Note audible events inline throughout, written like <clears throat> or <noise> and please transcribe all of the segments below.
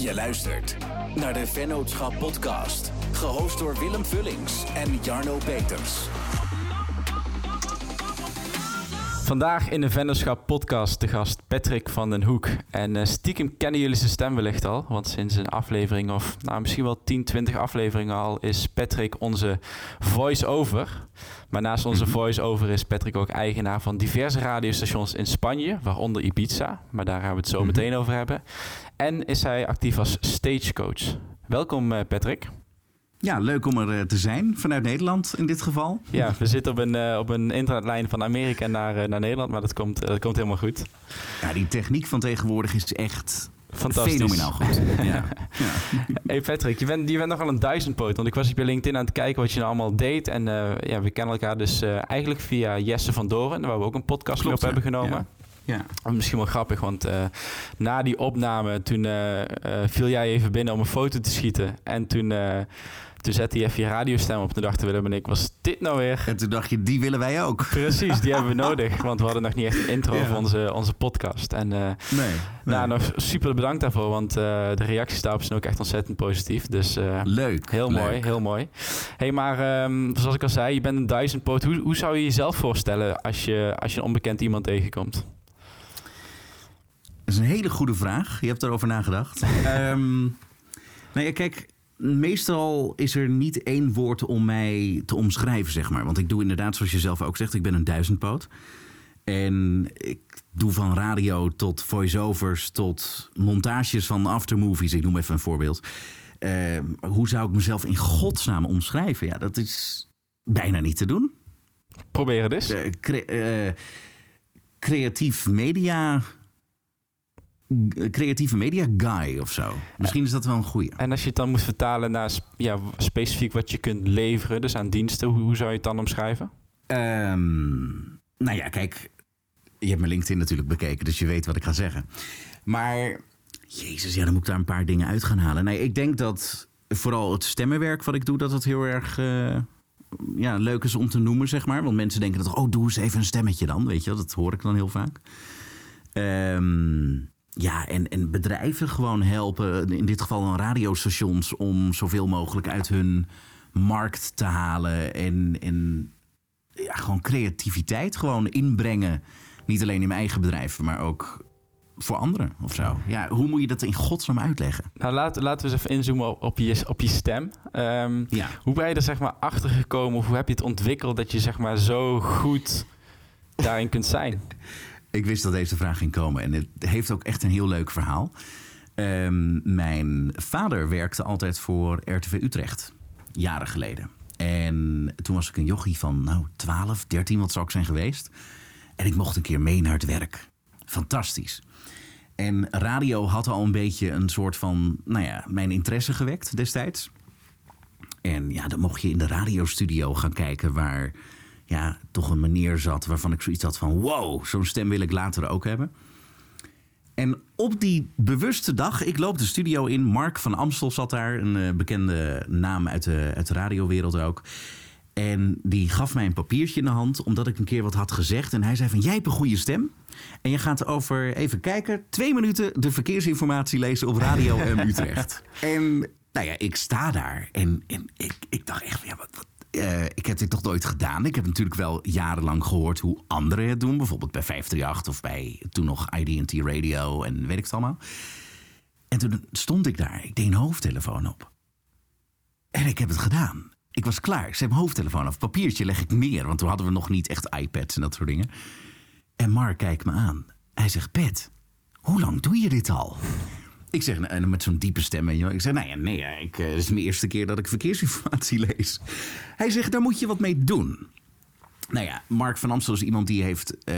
Je luistert naar de Vennootschap Podcast. Gehost door Willem Vullings en Jarno Peters. Vandaag in de Vennootschap Podcast de gast Patrick van den Hoek. En uh, stiekem kennen jullie zijn stem wellicht al. Want sinds een aflevering of nou, misschien wel 10, 20 afleveringen al is Patrick onze voice-over. Maar naast onze Mhm. voice-over is Patrick ook eigenaar van diverse radiostations in Spanje, waaronder Ibiza. Maar daar gaan we het zo Mhm. meteen over hebben. En is hij actief als stagecoach. Welkom uh, Patrick. Ja, leuk om er uh, te zijn, vanuit Nederland in dit geval. Ja, we zitten op een, uh, op een internetlijn van Amerika naar, uh, naar Nederland, maar dat komt, dat komt helemaal goed. Ja, die techniek van tegenwoordig is echt Fantastisch. fenomenaal goed. ja. <laughs> ja. Hey Patrick, je bent, je bent nogal een duizendpoot, want ik was op je LinkedIn aan het kijken wat je nou allemaal deed. En uh, ja, we kennen elkaar dus eigenlijk via Jesse van Doren, waar we ook een podcast mee op hebben genomen. Ja. Ja. Misschien wel grappig, want uh, na die opname toen viel jij even binnen om een foto te schieten. En toen, toen zette je even je radiostem op. Toen dachten Willem en ik, was dit nou weer? En toen dacht je, die willen wij ook. Precies, die hebben we <laughs> nodig. Want we hadden nog niet echt een intro ja. voor onze, onze podcast. En nee, nee. Nou, nog super bedankt daarvoor, want de reacties daarop zijn ook echt ontzettend positief. Dus leuk. Heel leuk. mooi, heel mooi. hey, maar um, zoals ik al zei, je bent een duizendpoot. Hoe, hoe zou je jezelf voorstellen als je, als je een onbekend iemand tegenkomt? Dat is een hele goede vraag. Je hebt erover nagedacht. um, nou ja, kijk, meestal is er niet één woord om mij te omschrijven, zeg maar. Want ik doe inderdaad, zoals je zelf ook zegt, ik ben een duizendpoot. En ik doe van radio tot voiceovers tot montages van aftermovies. Ik noem even een voorbeeld. Uh, hoe zou ik mezelf in godsnaam omschrijven? Ja, dat is bijna niet te doen. Probeer het eens. Uh, cre uh, creatief media creatieve media guy of zo. Misschien is dat wel een goeie. En als je het dan moet vertalen naar ja, specifiek wat je kunt leveren, dus aan diensten, hoe, hoe zou je het dan omschrijven? Um, nou ja, kijk, je hebt mijn LinkedIn natuurlijk bekeken, dus je weet wat ik ga zeggen. Maar, jezus, ja, dan moet ik daar een paar dingen uit gaan halen. Nee, ik denk dat vooral het stemmenwerk wat ik doe, dat het heel erg... Uh, ja, leuk is om te noemen, zeg maar. Want mensen denken dat, oh, doe eens even een stemmetje dan. Weet je, dat hoor ik dan heel vaak. Um, ja, en, en bedrijven gewoon helpen, in dit geval dan radiostations, om zoveel mogelijk uit hun markt te halen. En, en ja, gewoon creativiteit gewoon inbrengen. Niet alleen in mijn eigen bedrijf, maar ook voor anderen of zo. Ja, hoe moet je dat in godsnaam uitleggen? Nou, laat, laten we eens even inzoomen op, op, je, op je stem. Um, ja. Hoe ben je er zeg maar achter gekomen of hoe heb je het ontwikkeld dat je zeg maar zo goed daarin kunt zijn? <laughs> Ik wist dat deze vraag ging komen en het heeft ook echt een heel leuk verhaal. Um, mijn vader werkte altijd voor RTV Utrecht, jaren geleden. En toen was ik een jochie van nou, 12, 13, wat zou ik zijn geweest. En ik mocht een keer mee naar het werk. Fantastisch. En radio had al een beetje een soort van, nou ja, mijn interesse gewekt destijds. En ja, dan mocht je in de radiostudio gaan kijken waar ja, toch een meneer zat waarvan ik zoiets had van... wow, zo'n stem wil ik later ook hebben. En op die bewuste dag, ik loop de studio in. Mark van Amstel zat daar, een uh, bekende naam uit de, uit de radiowereld ook. En die gaf mij een papiertje in de hand, omdat ik een keer wat had gezegd. En hij zei van, jij hebt een goede stem. En je gaat over, even kijken, twee minuten de verkeersinformatie lezen op Radio M Utrecht. <laughs> en nou ja, ik sta daar en, en ik, ik dacht echt, ja, wat, wat uh, ik heb dit toch nooit gedaan. Ik heb natuurlijk wel jarenlang gehoord hoe anderen het doen. Bijvoorbeeld bij 538 of bij toen nog ID&T Radio en weet ik het allemaal. En toen stond ik daar. Ik deed een hoofdtelefoon op. En ik heb het gedaan. Ik was klaar. Ik zet mijn hoofdtelefoon af. Papiertje leg ik neer. Want toen hadden we nog niet echt iPads en dat soort dingen. En Mark kijkt me aan. Hij zegt, Pet, hoe lang doe je dit al? Ik zeg, met zo'n diepe stem. Ik zeg, nou ja, nee, ik, het is mijn eerste keer dat ik verkeersinformatie <laughs> lees. Hij zegt, daar moet je wat mee doen. Nou ja, Mark van Amstel is iemand die heeft uh,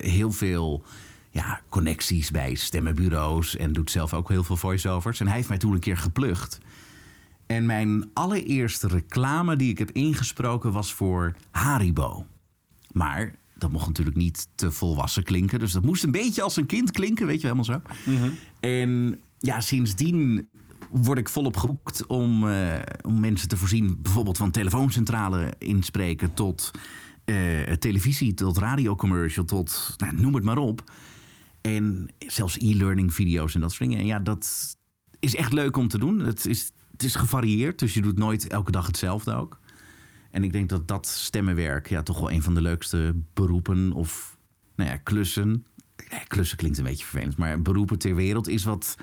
heel veel ja, connecties bij stemmenbureaus... en doet zelf ook heel veel voiceovers. En hij heeft mij toen een keer geplucht. En mijn allereerste reclame die ik heb ingesproken was voor Haribo. Maar dat mocht natuurlijk niet te volwassen klinken. Dus dat moest een beetje als een kind klinken, weet je, helemaal zo. Mhm. En ja, sindsdien word ik volop geboekt om, uh, om mensen te voorzien... bijvoorbeeld van telefooncentrale inspreken tot uh, televisie... tot radiocommercial, tot nou, noem het maar op. En zelfs e-learning video's en dat soort dingen. En ja, dat is echt leuk om te doen. Het is, het is gevarieerd, dus je doet nooit elke dag hetzelfde ook. En ik denk dat dat stemmenwerk ja, toch wel een van de leukste beroepen of nou ja, klussen. Ja, klussen klinkt een beetje vervelend, maar beroepen ter wereld is wat,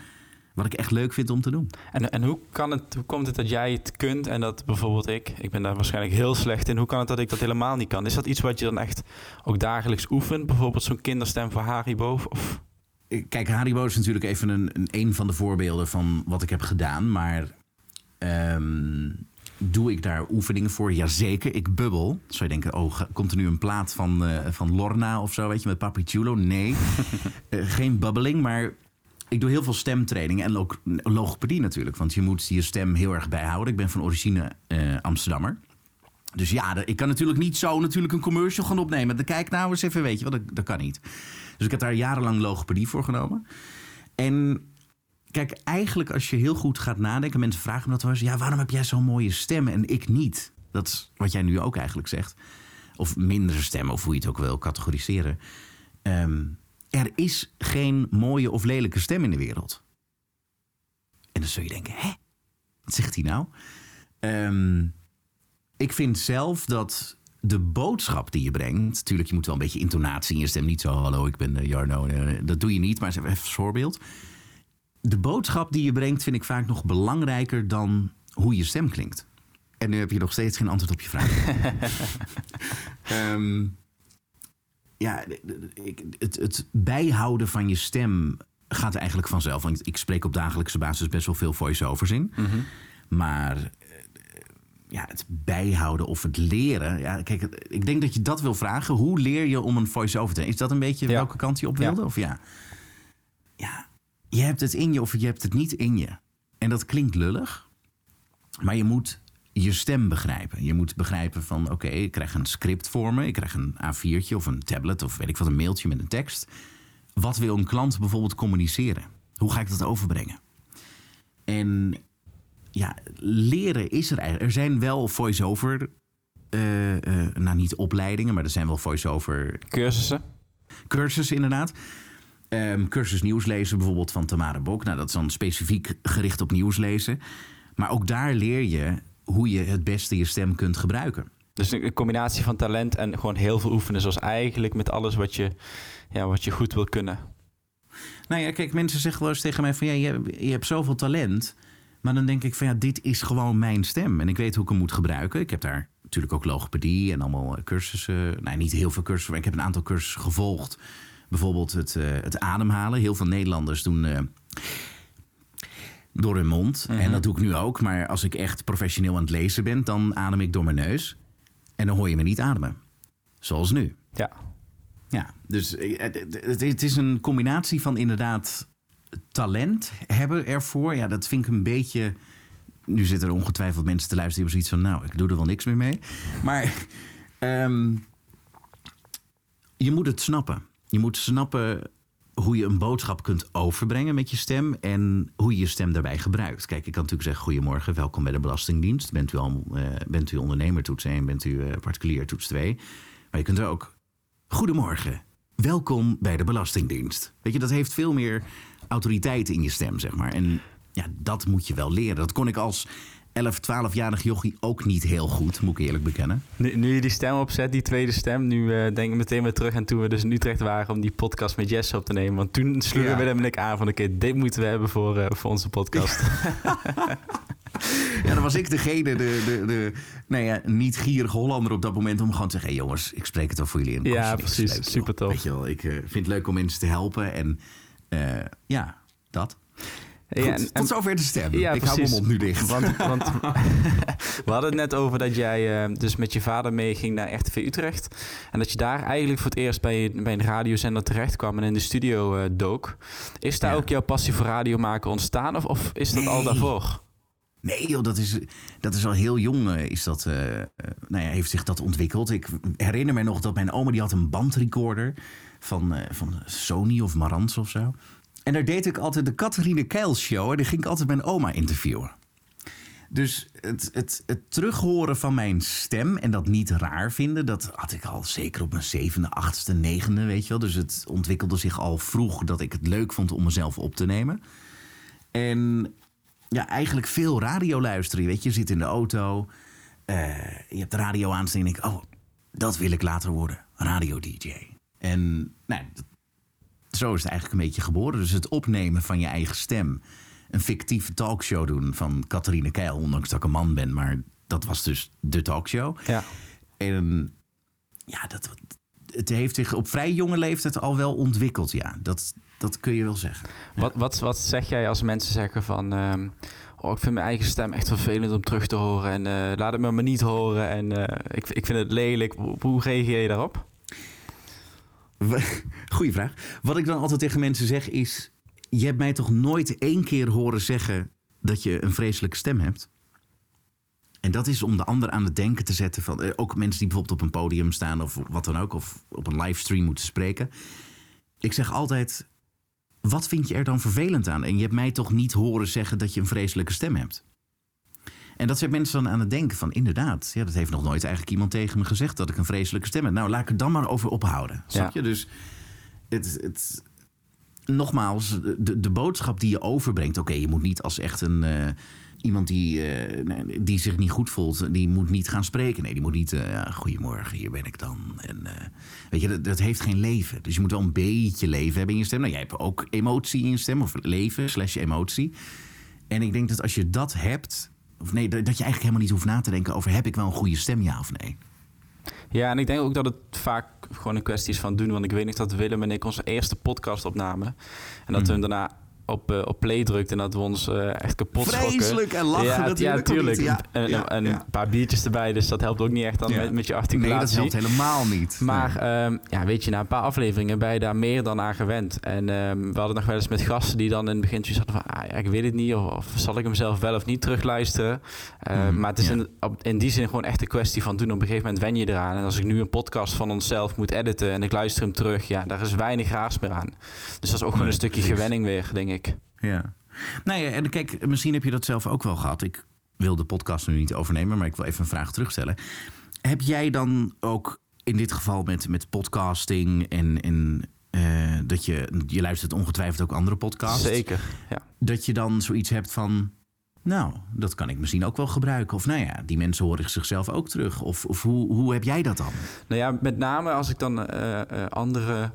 wat ik echt leuk vind om te doen. En, en hoe, kan het, hoe komt het dat jij het kunt en dat bijvoorbeeld ik, ik ben daar waarschijnlijk heel slecht in, hoe kan het dat ik dat helemaal niet kan? Is dat iets wat je dan echt ook dagelijks oefent? Bijvoorbeeld zo'n kinderstem voor Haribo? Of? Kijk, Haribo is natuurlijk even een, een, een van de voorbeelden van wat ik heb gedaan, maar ehm, doe ik daar oefeningen voor? Jazeker, ik bubbel. Zou je denken, oh, komt er nu een plaat van, uh, van Lorna of zo, weet je, met Papi Chulo? Nee, uh, <laughs> geen bubbeling, maar ik doe heel veel stemtraining en ook logopedie natuurlijk. Want je moet je stem heel erg bijhouden. Ik ben van origine uh, Amsterdammer. Dus ja, ik kan natuurlijk niet zo natuurlijk een commercial gaan opnemen. Dan kijk nou eens even, weet je wat, dat, kan niet. Dus ik heb daar jarenlang logopedie voor genomen. En kijk, eigenlijk als je heel goed gaat nadenken... mensen vragen me dat wel eens... ja, waarom heb jij zo'n mooie stem en ik niet? Dat is wat jij nu ook eigenlijk zegt. Of minder stem, of hoe je het ook wil categoriseren. Um, er is geen mooie of lelijke stem in de wereld. En dan zul je denken, hè? Wat zegt hij nou? Um, ik vind zelf dat de boodschap die je brengt... natuurlijk, je moet wel een beetje intonatie in je stem. Niet zo, hallo, ik ben Jarno. Dat doe je niet, maar even als voorbeeld. De boodschap die je brengt vind ik vaak nog belangrijker... dan hoe je stem klinkt. En nu heb je nog steeds geen antwoord op je vraag. um, <laughs> ja, het, het bijhouden van je stem gaat eigenlijk vanzelf. Want ik spreek op dagelijkse basis best wel veel voice-overs in. Mm -hmm. Maar ja, het bijhouden of het leren. Ja, kijk, ik denk dat je dat wil vragen. Hoe leer je om een voice-over te Is dat een beetje ja. welke kant je op wilde? Ja. Of ja? Ja, je hebt het in je of je hebt het niet in je. En dat klinkt lullig. Maar je moet je stem begrijpen. Je moet begrijpen van, oké, okay, ik krijg een script voor me. Ik krijg een A4'tje of een tablet of weet ik wat, een mailtje met een tekst. Wat wil een klant bijvoorbeeld communiceren? Hoe ga ik dat overbrengen? En ja, leren is er eigenlijk. Er zijn wel voice-over, uh, uh, nou niet opleidingen, maar er zijn wel voice-over... Cursussen? Cursussen, inderdaad. Um, cursus nieuwslezen bijvoorbeeld van Tamara Bok. Nou, dat is dan specifiek gericht op nieuwslezen. Maar ook daar leer je hoe je het beste je stem kunt gebruiken. Dus een combinatie van talent en gewoon heel veel oefenen, zoals eigenlijk met alles wat je, ja, wat je goed wil kunnen. Nou ja, kijk, mensen zeggen wel eens tegen mij van ja, je, je hebt zoveel talent. Maar dan denk ik van ja, dit is gewoon mijn stem. En ik weet hoe ik hem moet gebruiken. Ik heb daar natuurlijk ook logopedie en allemaal cursussen. Nou, niet heel veel cursussen, maar ik heb een aantal cursussen gevolgd. Bijvoorbeeld het, uh, het ademhalen. Heel veel Nederlanders doen uh, door hun mond. Mm -hmm. En dat doe ik nu ook. Maar als ik echt professioneel aan het lezen ben, dan adem ik door mijn neus. En dan hoor je me niet ademen. Zoals nu. Ja. Ja, dus het, het is een combinatie van inderdaad talent hebben ervoor. Ja, dat vind ik een beetje. Nu zitten er ongetwijfeld mensen te luisteren die hebben zoiets van: Nou, ik doe er wel niks meer mee. Maar um, <laughs> je moet het snappen. Je moet snappen hoe je een boodschap kunt overbrengen met je stem en hoe je je stem daarbij gebruikt. Kijk, ik kan natuurlijk zeggen: Goedemorgen, welkom bij de Belastingdienst. Bent u, al, uh, bent u ondernemer toets 1, bent u uh, particulier toets 2. Maar je kunt er ook: Goedemorgen, welkom bij de Belastingdienst. Weet je, dat heeft veel meer autoriteit in je stem, zeg maar. En ja, dat moet je wel leren. Dat kon ik als 11, 12-jarig jochie ook niet heel goed, moet ik eerlijk bekennen. Nu, nu je die stem opzet, die tweede stem, nu uh, denk ik meteen weer terug aan toen we dus in Utrecht waren om die podcast met Jesse op te nemen. Want toen sloegen ja. Willem en ik aan van oké, okay, dit moeten we hebben voor, uh, voor onze podcast. Ja. <laughs> ja, dan was ik degene, de, de, de nou ja, niet gierige Hollander op dat moment om gewoon te zeggen: hey jongens, ik spreek het wel voor jullie in. Ja, precies. Leuk, super tof. Weet je wel, ik uh, vind het leuk om mensen te helpen en uh, ja, dat. Goed, ja, en, tot zover de stem. Ja, ik precies. hou mijn mond nu dicht. Want, want <laughs> we hadden het net over dat jij uh, dus met je vader meeging naar RTV Utrecht. En dat je daar eigenlijk voor het eerst bij, bij een radiozender terecht kwam en in de studio uh, dook. Is daar ja. ook jouw passie voor radio maken ontstaan of, of is dat nee. al daarvoor? Nee joh, dat is, dat is al heel jong is dat, uh, nou ja, heeft zich dat ontwikkeld. Ik herinner me nog dat mijn oma die had een bandrecorder van, van Sony of Marantz of zo. En daar deed ik altijd de Catharine Keil show. En die ging ik altijd mijn oma interviewen. Dus het, het, het terughoren van mijn stem en dat niet raar vinden, dat had ik al zeker op mijn zevende, achtste, negende, weet je wel. Dus het ontwikkelde zich al vroeg dat ik het leuk vond om mezelf op te nemen. En ja, eigenlijk veel radio luisteren. Weet je, je zit in de auto, eh, je hebt de radio aan en denk ik, oh, dat wil ik later worden, radio-dj. En nou, zo is het eigenlijk een beetje geboren. Dus het opnemen van je eigen stem, een fictieve talkshow doen van Catharine Keil, ondanks dat ik een man ben, maar dat was dus de talkshow. Ja. En ja, dat, het heeft zich op vrij jonge leeftijd al wel ontwikkeld, ja. Dat, dat kun je wel zeggen. Wat, wat, wat zeg jij als mensen zeggen van... ehm, oh, ik vind mijn eigen stem echt vervelend om terug te horen... en eh, laat het me maar niet horen en eh, ik, ik vind het lelijk. Hoe, hoe reageer je daarop? <laughs> Goeie vraag. Wat ik dan altijd tegen mensen zeg is... je hebt mij toch nooit één keer horen zeggen... dat je een vreselijke stem hebt? En dat is om de ander aan het denken te zetten van... eh, ook mensen die bijvoorbeeld op een podium staan of wat dan ook... of op een livestream moeten spreken. Ik zeg altijd... wat vind je er dan vervelend aan? En je hebt mij toch niet horen zeggen dat je een vreselijke stem hebt? En dat zet mensen dan aan het denken van inderdaad... Ja, dat heeft nog nooit eigenlijk iemand tegen me gezegd... dat ik een vreselijke stem heb. Nou, laat ik er dan maar over ophouden. Snap je? Dus het, het, nogmaals, de, de boodschap die je overbrengt... oké, je moet niet als echt een... eh, iemand die, eh, die zich niet goed voelt... die moet niet gaan spreken. Nee, die moet niet... eh, ja, goedemorgen, hier ben ik dan. En, weet je, dat, dat heeft geen leven. Dus je moet wel een beetje leven hebben in je stem. Nou, jij hebt ook emotie in je stem. Of leven slash emotie. En ik denk dat als je dat hebt... Of nee, dat je eigenlijk helemaal niet hoeft na te denken over... heb ik wel een goede stem, ja of nee? Ja, en ik denk ook dat het vaak gewoon een kwestie is van doen. Want ik weet nog dat Willem en ik onze eerste podcast opnamen. En dat we hem daarna op, eh, op play drukten en dat we ons eh, echt kapot schrokken. Vreselijk en lachen ja, natuurlijk Ja, tuurlijk. En, ja, en een paar biertjes erbij, dus dat helpt ook niet echt dan met, met je Nee, dat articulatie. helpt helemaal niet. Maar ehm, ja, weet je, na een paar afleveringen ben je daar meer dan aan gewend. En ehm, we hadden nog wel eens met gasten die dan in het begin hadden van... Ah, ik weet het niet, of, of zal ik hem zelf wel of niet terugluisteren? Eh, Mhm, maar het is in, op- in die zin gewoon echt een kwestie van doen. Op een gegeven moment wen je eraan. En als ik nu een podcast van onszelf moet editen en ik luister hem terug... Ja, daar is weinig raars meer aan. Dus dat is ook gewoon een stukje gewenning weer, denk ik. Ja. Nou ja, en kijk, misschien heb je dat zelf ook wel gehad. Ik wil de podcast nu niet overnemen, maar ik wil even een vraag terugstellen. Heb jij dan ook in dit geval met, met podcasting en, en eh, dat je, je luistert ongetwijfeld ook andere podcasts. Zeker, ja. Dat je dan zoiets hebt van, nou, dat kan ik misschien ook wel gebruiken. Of nou ja, die mensen horen zichzelf ook terug. Of, of hoe, hoe heb jij dat dan? Nou ja, met name als ik dan eh, eh, andere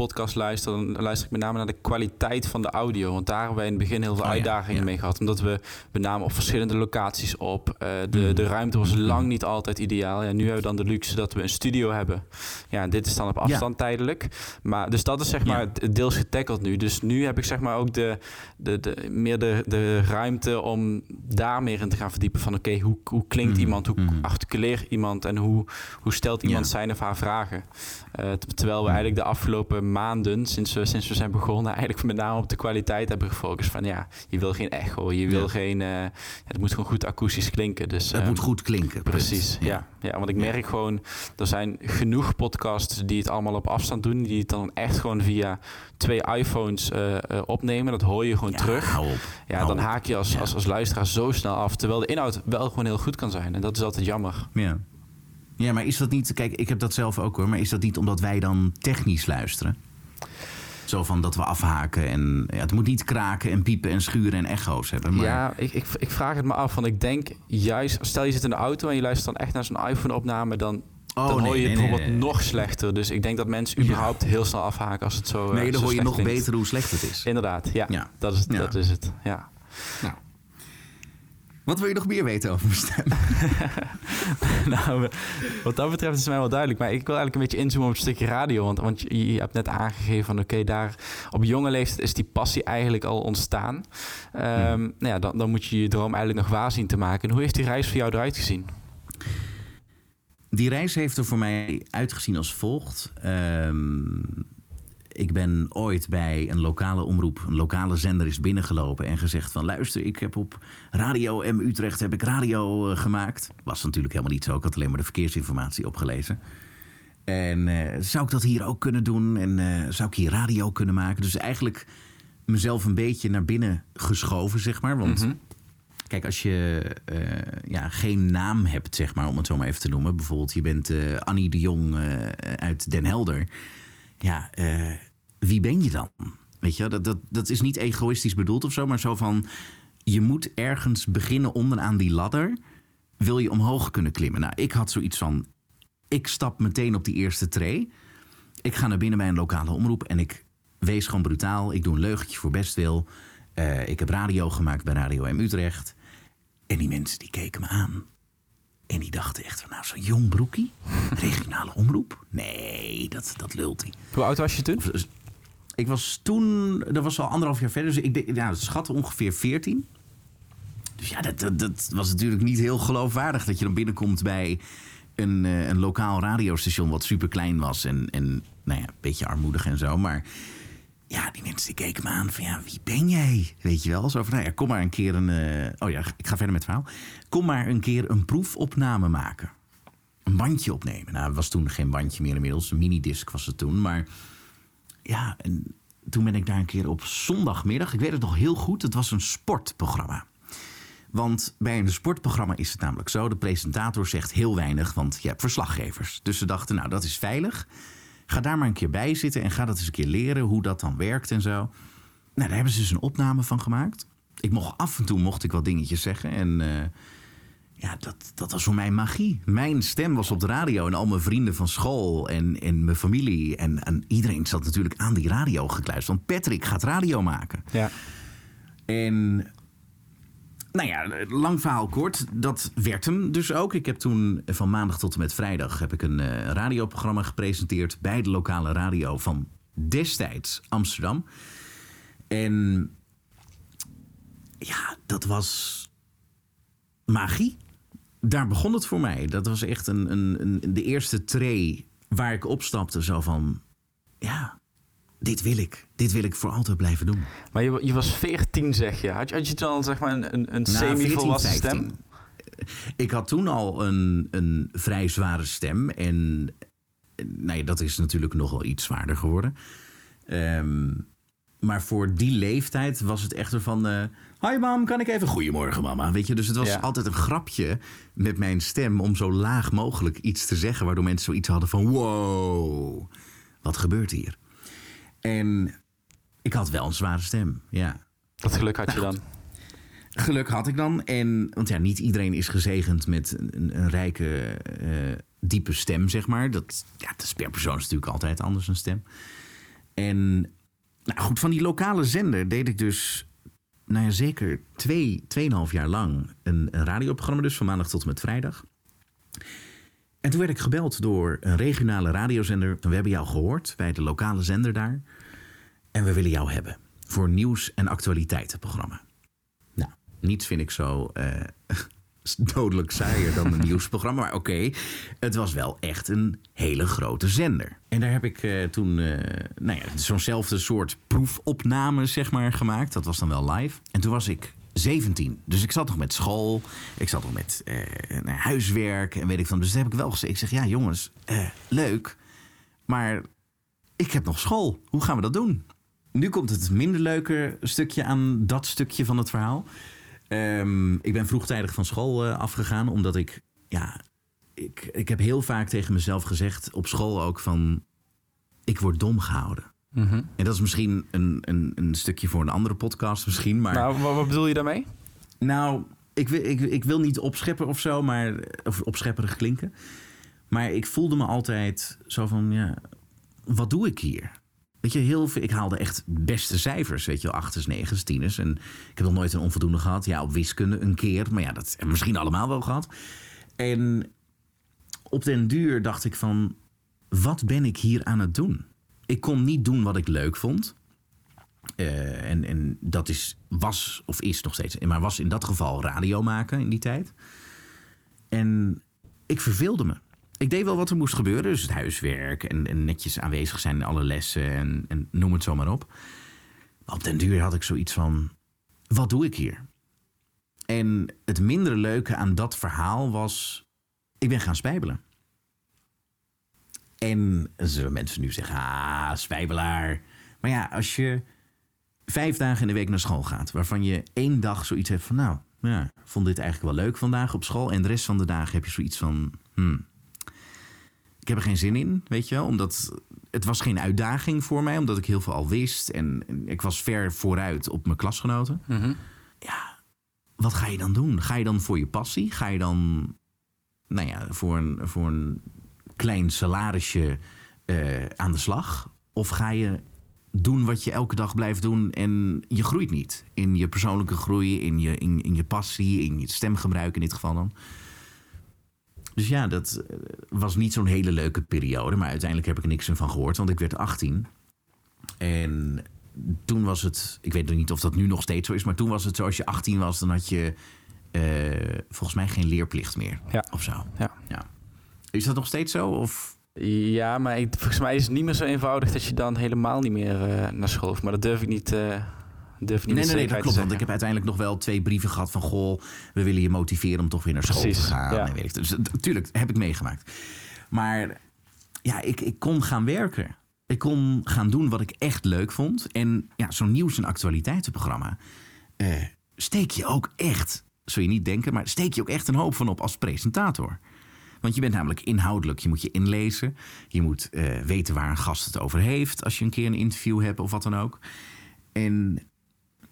podcasts luister, dan luister ik met name naar de kwaliteit van de audio. Want daar hebben wij in het begin heel veel Oh ja, uitdagingen ja. mee gehad. Omdat we met name op verschillende locaties op. eh, de, Mm. de ruimte was lang niet altijd ideaal. Ja, nu hebben we dan de luxe dat we een studio hebben. Ja, dit is dan op afstand tijdelijk. Maar, dus dat is zeg Ja. maar d- deels getackeld nu. Dus nu heb ik zeg maar ook de, de, de, meer de, de ruimte om daar meer in te gaan verdiepen. Van oké, hoe, hoe klinkt Mhm, iemand? Hoe articuleert iemand? En hoe, hoe stelt iemand Ja. zijn of haar vragen? Eh, terwijl we eigenlijk de afgelopen maanden, sinds we, sinds we zijn begonnen, eigenlijk met name op de kwaliteit hebben gefocust. Van ja, je wil geen echo, je wil Ja. geen. eh, het moet gewoon goed akoestisch klinken. Dus, Het ehm, moet goed klinken. Precies, ja. ja. want ik merk gewoon, er zijn genoeg podcasts die het allemaal op afstand doen, die het dan echt gewoon via twee iPhones eh, eh, opnemen. Dat hoor je gewoon Ja, terug. hou op. Ja, Hou dan haak je als, als, als luisteraar zo snel af, terwijl de inhoud wel gewoon heel goed kan zijn. En dat is altijd jammer. Ja. Ja, maar is dat niet... Kijk, ik heb dat zelf ook hoor. Maar is dat niet omdat wij dan technisch luisteren? Zo van dat we afhaken en... Ja, het moet niet kraken en piepen en schuren en echo's hebben. Maar, Ja, ik, ik, ik vraag het me af, want ik denk juist, stel je zit in de auto en je luistert dan echt naar zo'n iPhone-opname, dan, Oh, dan nee, hoor je nee, het nee, bijvoorbeeld nee. nog slechter. Dus ik denk dat mensen Ja. überhaupt heel snel afhaken als het zo. eh, Nee, dan zo hoor je nog klinkt. beter hoe slecht het is. Inderdaad, ja, Ja. Dat, is, Ja. dat is het. Ja. Nou. Wat wil je nog meer weten over mijn stem? <laughs> nou, wat dat betreft is mij wel duidelijk. Maar ik wil eigenlijk een beetje inzoomen op het stukje radio. Want, want je, je hebt net aangegeven van oké, daar op jonge leeftijd is die passie eigenlijk al ontstaan. Ehm, Nou ja, dan, dan moet je je droom eigenlijk nog waar zien te maken. En hoe heeft die reis voor jou eruit gezien? Die reis heeft er voor mij uitgezien als volgt. Ehm, ik ben ooit bij een lokale omroep, een lokale zender is binnengelopen en gezegd van luister, ik heb op Radio M Utrecht heb ik radio eh, gemaakt. Was natuurlijk helemaal niet zo, ik had alleen maar de verkeersinformatie opgelezen. En eh, zou ik dat hier ook kunnen doen? En eh, zou ik hier radio kunnen maken? Dus eigenlijk mezelf een beetje naar binnen geschoven, zeg maar. Want Mhm. Kijk, als je ja, geen naam hebt, zeg maar, om het zo maar even te noemen. Bijvoorbeeld, je bent Annie de Jong uit Den Helder. Ja, eh, wie ben je dan? Weet je, dat, dat, dat is niet egoïstisch bedoeld of zo, maar zo van... je moet ergens beginnen onderaan die ladder. Wil je omhoog kunnen klimmen? Nou, ik had zoiets van. Ik stap meteen op die eerste tree. Ik ga naar binnen bij een lokale omroep en ik wees gewoon brutaal. Ik doe een leugentje voor bestwil. Uh, ik heb radio gemaakt bij Radio M Utrecht. En die mensen die keken me aan. En die dachten echt van, nou, zo'n jong broekie? Regionale omroep? Nee, dat, dat lult hij. Hoe oud was je toen? Of, ik was toen, dat was al anderhalf jaar verder. Dus ik denk, ja, schatte ongeveer 14. Dus ja, dat, dat, dat, was natuurlijk niet heel geloofwaardig dat je dan binnenkomt bij een, uh, een lokaal radiostation wat super klein was. En, en nou ja, een beetje armoedig en zo. Maar ja, die mensen die keken me aan van ja, wie ben jij? Weet je wel? Zo van, nou ja, kom maar een keer een... Uh, oh ja, ik ga verder met het verhaal. Kom maar een keer een proefopname maken. Een bandje opnemen. Nou, het was toen geen bandje meer inmiddels. Een minidisc was het toen. Maar ja, en toen ben ik daar een keer op zondagmiddag... Ik weet het nog heel goed. Het was een sportprogramma. Want bij een sportprogramma is het namelijk zo... de presentator zegt heel weinig, want je hebt verslaggevers. Dus ze dachten, nou, dat is veilig... Ga daar maar een keer bij zitten en ga dat eens een keer leren hoe dat dan werkt en zo. Nou, daar hebben ze dus een opname van gemaakt. Ik mocht af en toe mocht ik wat dingetjes zeggen. En uh, ja, dat, dat was voor mij magie. Mijn stem was op de radio en al mijn vrienden van school en, en mijn familie. En, en iedereen zat natuurlijk aan die radio gekluisterd. Want Patrick gaat radio maken. Ja. En nou ja, lang verhaal kort. Dat werd hem dus ook. Ik heb toen van maandag tot en met vrijdag heb ik een uh, radioprogramma gepresenteerd bij de lokale radio van destijds Amsterdam. En ja, dat was magie. Daar begon het voor mij. Dat was echt een, een, een de eerste tray waar ik opstapte. Zo van, ja, dit wil ik. Dit wil ik voor altijd blijven doen. Maar je, je was 14, zeg je. Had je, had je dan zeg maar een, een, nou, semi-volwassen stem? Ik had toen al een, een vrij zware stem. En nou ja, dat is natuurlijk nog wel iets zwaarder geworden. Um, maar voor die leeftijd was het echt van... Uh, Hi mam, kan ik even... Goedemorgen mama. Weet je, dus het was ja. altijd een grapje met mijn stem... om zo laag mogelijk iets te zeggen... waardoor mensen zoiets hadden van... Wow, wat gebeurt hier? En ik had wel een zware stem, ja. Dat geluk had je dan? Geluk had ik dan. En, want ja, niet iedereen is gezegend met een, een rijke, uh, diepe stem, zeg maar. Dat, ja, dat is per persoon is natuurlijk altijd anders een stem. En nou goed, van die lokale zender deed ik dus nou ja, zeker twee, tweeënhalf jaar lang een, een radioprogramma, dus van maandag tot en met vrijdag. En toen werd ik gebeld door een regionale radiozender. We hebben jou gehoord bij de lokale zender daar. En we willen jou hebben voor nieuws- en actualiteitenprogramma. Nou, niets vind ik zo uh, <laughs> dodelijk saaier dan een <laughs> nieuwsprogramma. Maar oké, het was wel echt een hele grote zender. En daar heb ik uh, toen uh, nou ja, zo'nzelfde soort proefopname zeg maar, gemaakt. Dat was dan wel live. En toen was ik 17. Dus ik zat nog met school. Ik zat nog met uh, huiswerk en weet ik van. Dus dat heb ik wel gezegd. Ik zeg, ja jongens, uh, leuk. Maar ik heb nog school. Hoe gaan we dat doen? Nu komt het minder leuke stukje aan dat stukje van het verhaal. Um, ik ben vroegtijdig van school uh, afgegaan. Omdat ik, ja, ik, ik heb heel vaak tegen mezelf gezegd. Op school ook van, ik word dom gehouden. Mm -hmm. En dat is misschien een, een, een, stukje voor een andere podcast misschien. Maar... Nou, wat, wat bedoel je daarmee? Nou, ik, ik, ik wil niet opscheppen of zo, maar, of opschepperig klinken. Maar ik voelde me altijd zo van, ja, wat doe ik hier? Weet je, heel veel, ik haalde echt beste cijfers, weet je, achters, negens, tieners. En ik heb nog nooit een onvoldoende gehad. Ja, op wiskunde een keer, maar ja, dat hebben we misschien allemaal wel gehad. En op den duur dacht ik van, wat ben ik hier aan het doen? Ik kon niet doen wat ik leuk vond. Uh, en, en dat is, was of is nog steeds, maar was in dat geval radio maken in die tijd. En ik verveelde me. Ik deed wel wat er moest gebeuren, dus het huiswerk en, en netjes aanwezig zijn in alle lessen en, en noem het zo maar op. Maar op den duur had ik zoiets van: wat doe ik hier? En het minder leuke aan dat verhaal was: ik ben gaan spijbelen. En zullen mensen nu zeggen, ah, spijbelaar. Maar ja, als je vijf dagen in de week naar school gaat... waarvan je één dag zoiets hebt van... nou, ja, vond dit eigenlijk wel leuk vandaag op school... en de rest van de dagen heb je zoiets van... Hmm, ik heb er geen zin in, weet je wel. Omdat het was geen uitdaging voor mij, omdat ik heel veel al wist. En ik was ver vooruit op mijn klasgenoten. Mhm. Ja, wat ga je dan doen? Ga je dan voor je passie? Ga je dan nou ja, voor, een, voor een klein salarisje eh, aan de slag? Of ga je doen wat je elke dag blijft doen en je groeit niet? In je persoonlijke groei, in je, in, in je passie, in je stemgebruik in dit geval dan. Dus ja, dat eh, was niet zo'n hele leuke periode. Maar uiteindelijk heb ik er niks van gehoord, want ik werd 18. En toen was het, ik weet nog niet of dat nu nog steeds zo is, maar toen was het zo als je 18 was, dan had je eh, volgens mij geen leerplicht meer. Ja. Of zo. Ja. ja. Is dat nog steeds zo? Of? Ja, maar ik, volgens mij is het niet meer zo eenvoudig dat je dan helemaal niet meer uh, naar school hoeft. Maar dat durf ik niet. Uh, durf ik niet nee, nee, nee, dat klopt. Want ik heb uiteindelijk nog wel twee brieven gehad van... goh, we willen je motiveren om toch weer naar school Precies, te gaan. ja. En weet ik, dus natuurlijk heb ik meegemaakt. Maar ja, ik, ik kon gaan werken. Ik kon gaan doen wat ik echt leuk vond. En ja, zo'n nieuws- en actualiteitenprogramma... Uh, steek je ook echt, zul je niet denken... maar steek je ook echt een hoop van op als presentator. Want je bent namelijk inhoudelijk. Je moet je inlezen. Je moet uh, weten waar een gast het over heeft... als je een keer een interview hebt of wat dan ook. En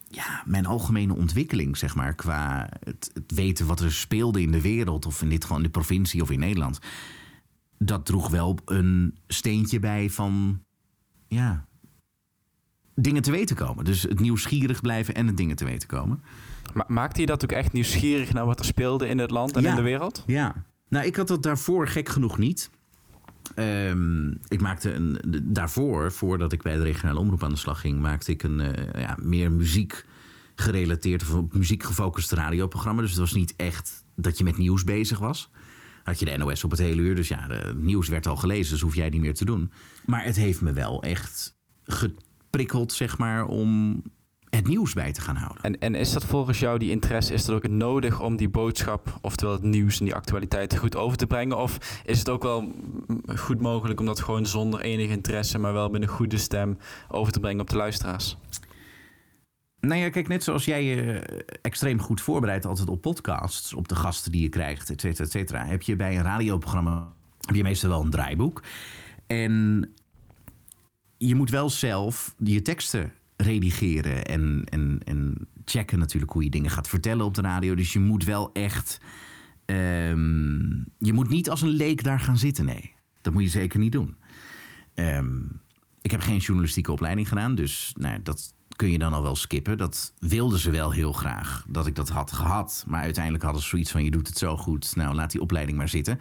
ja, mijn algemene ontwikkeling, zeg maar... qua het, het weten wat er speelde in de wereld... of in dit geval in de provincie of in Nederland... dat droeg wel een steentje bij van... ja, dingen te weten komen. Dus het nieuwsgierig blijven en het dingen te weten komen. Ma maakte je dat ook echt nieuwsgierig naar wat er speelde in het land en ja, in de wereld? Ja. Nou, ik had dat daarvoor gek genoeg niet. Um, ik maakte een, daarvoor, voordat ik bij de regionale omroep aan de slag ging, maakte ik een uh, ja, meer muziek gerelateerd of op muziek gefocust radioprogramma. Dus het was niet echt dat je met nieuws bezig was. Had je de NOS op het hele uur, dus ja, nieuws werd al gelezen, dus hoef jij niet meer te doen. Maar het heeft me wel echt geprikkeld, zeg maar, om het nieuws bij te gaan houden. En, en is dat volgens jou, die interesse, is dat ook nodig om die boodschap, oftewel het nieuws en die actualiteiten goed over te brengen? Of is het ook wel goed mogelijk om dat gewoon zonder enige interesse, maar wel met een goede stem over te brengen op de luisteraars? Nou ja, kijk, net zoals jij je extreem goed voorbereidt altijd op podcasts, op de gasten die je krijgt, et cetera, et cetera, heb je bij een radioprogramma heb je meestal wel een draaiboek. En je moet wel zelf je teksten redigeren en, en, en checken natuurlijk hoe je dingen gaat vertellen op de radio. Dus je moet wel echt. Um, je moet niet als een leek daar gaan zitten, nee. Dat moet je zeker niet doen. Um, ik heb geen journalistieke opleiding gedaan, dus nou, dat kun je dan al wel skippen. Dat wilden ze wel heel graag, dat ik dat had gehad. Maar uiteindelijk hadden ze zoiets van, je doet het zo goed, nou laat die opleiding maar zitten.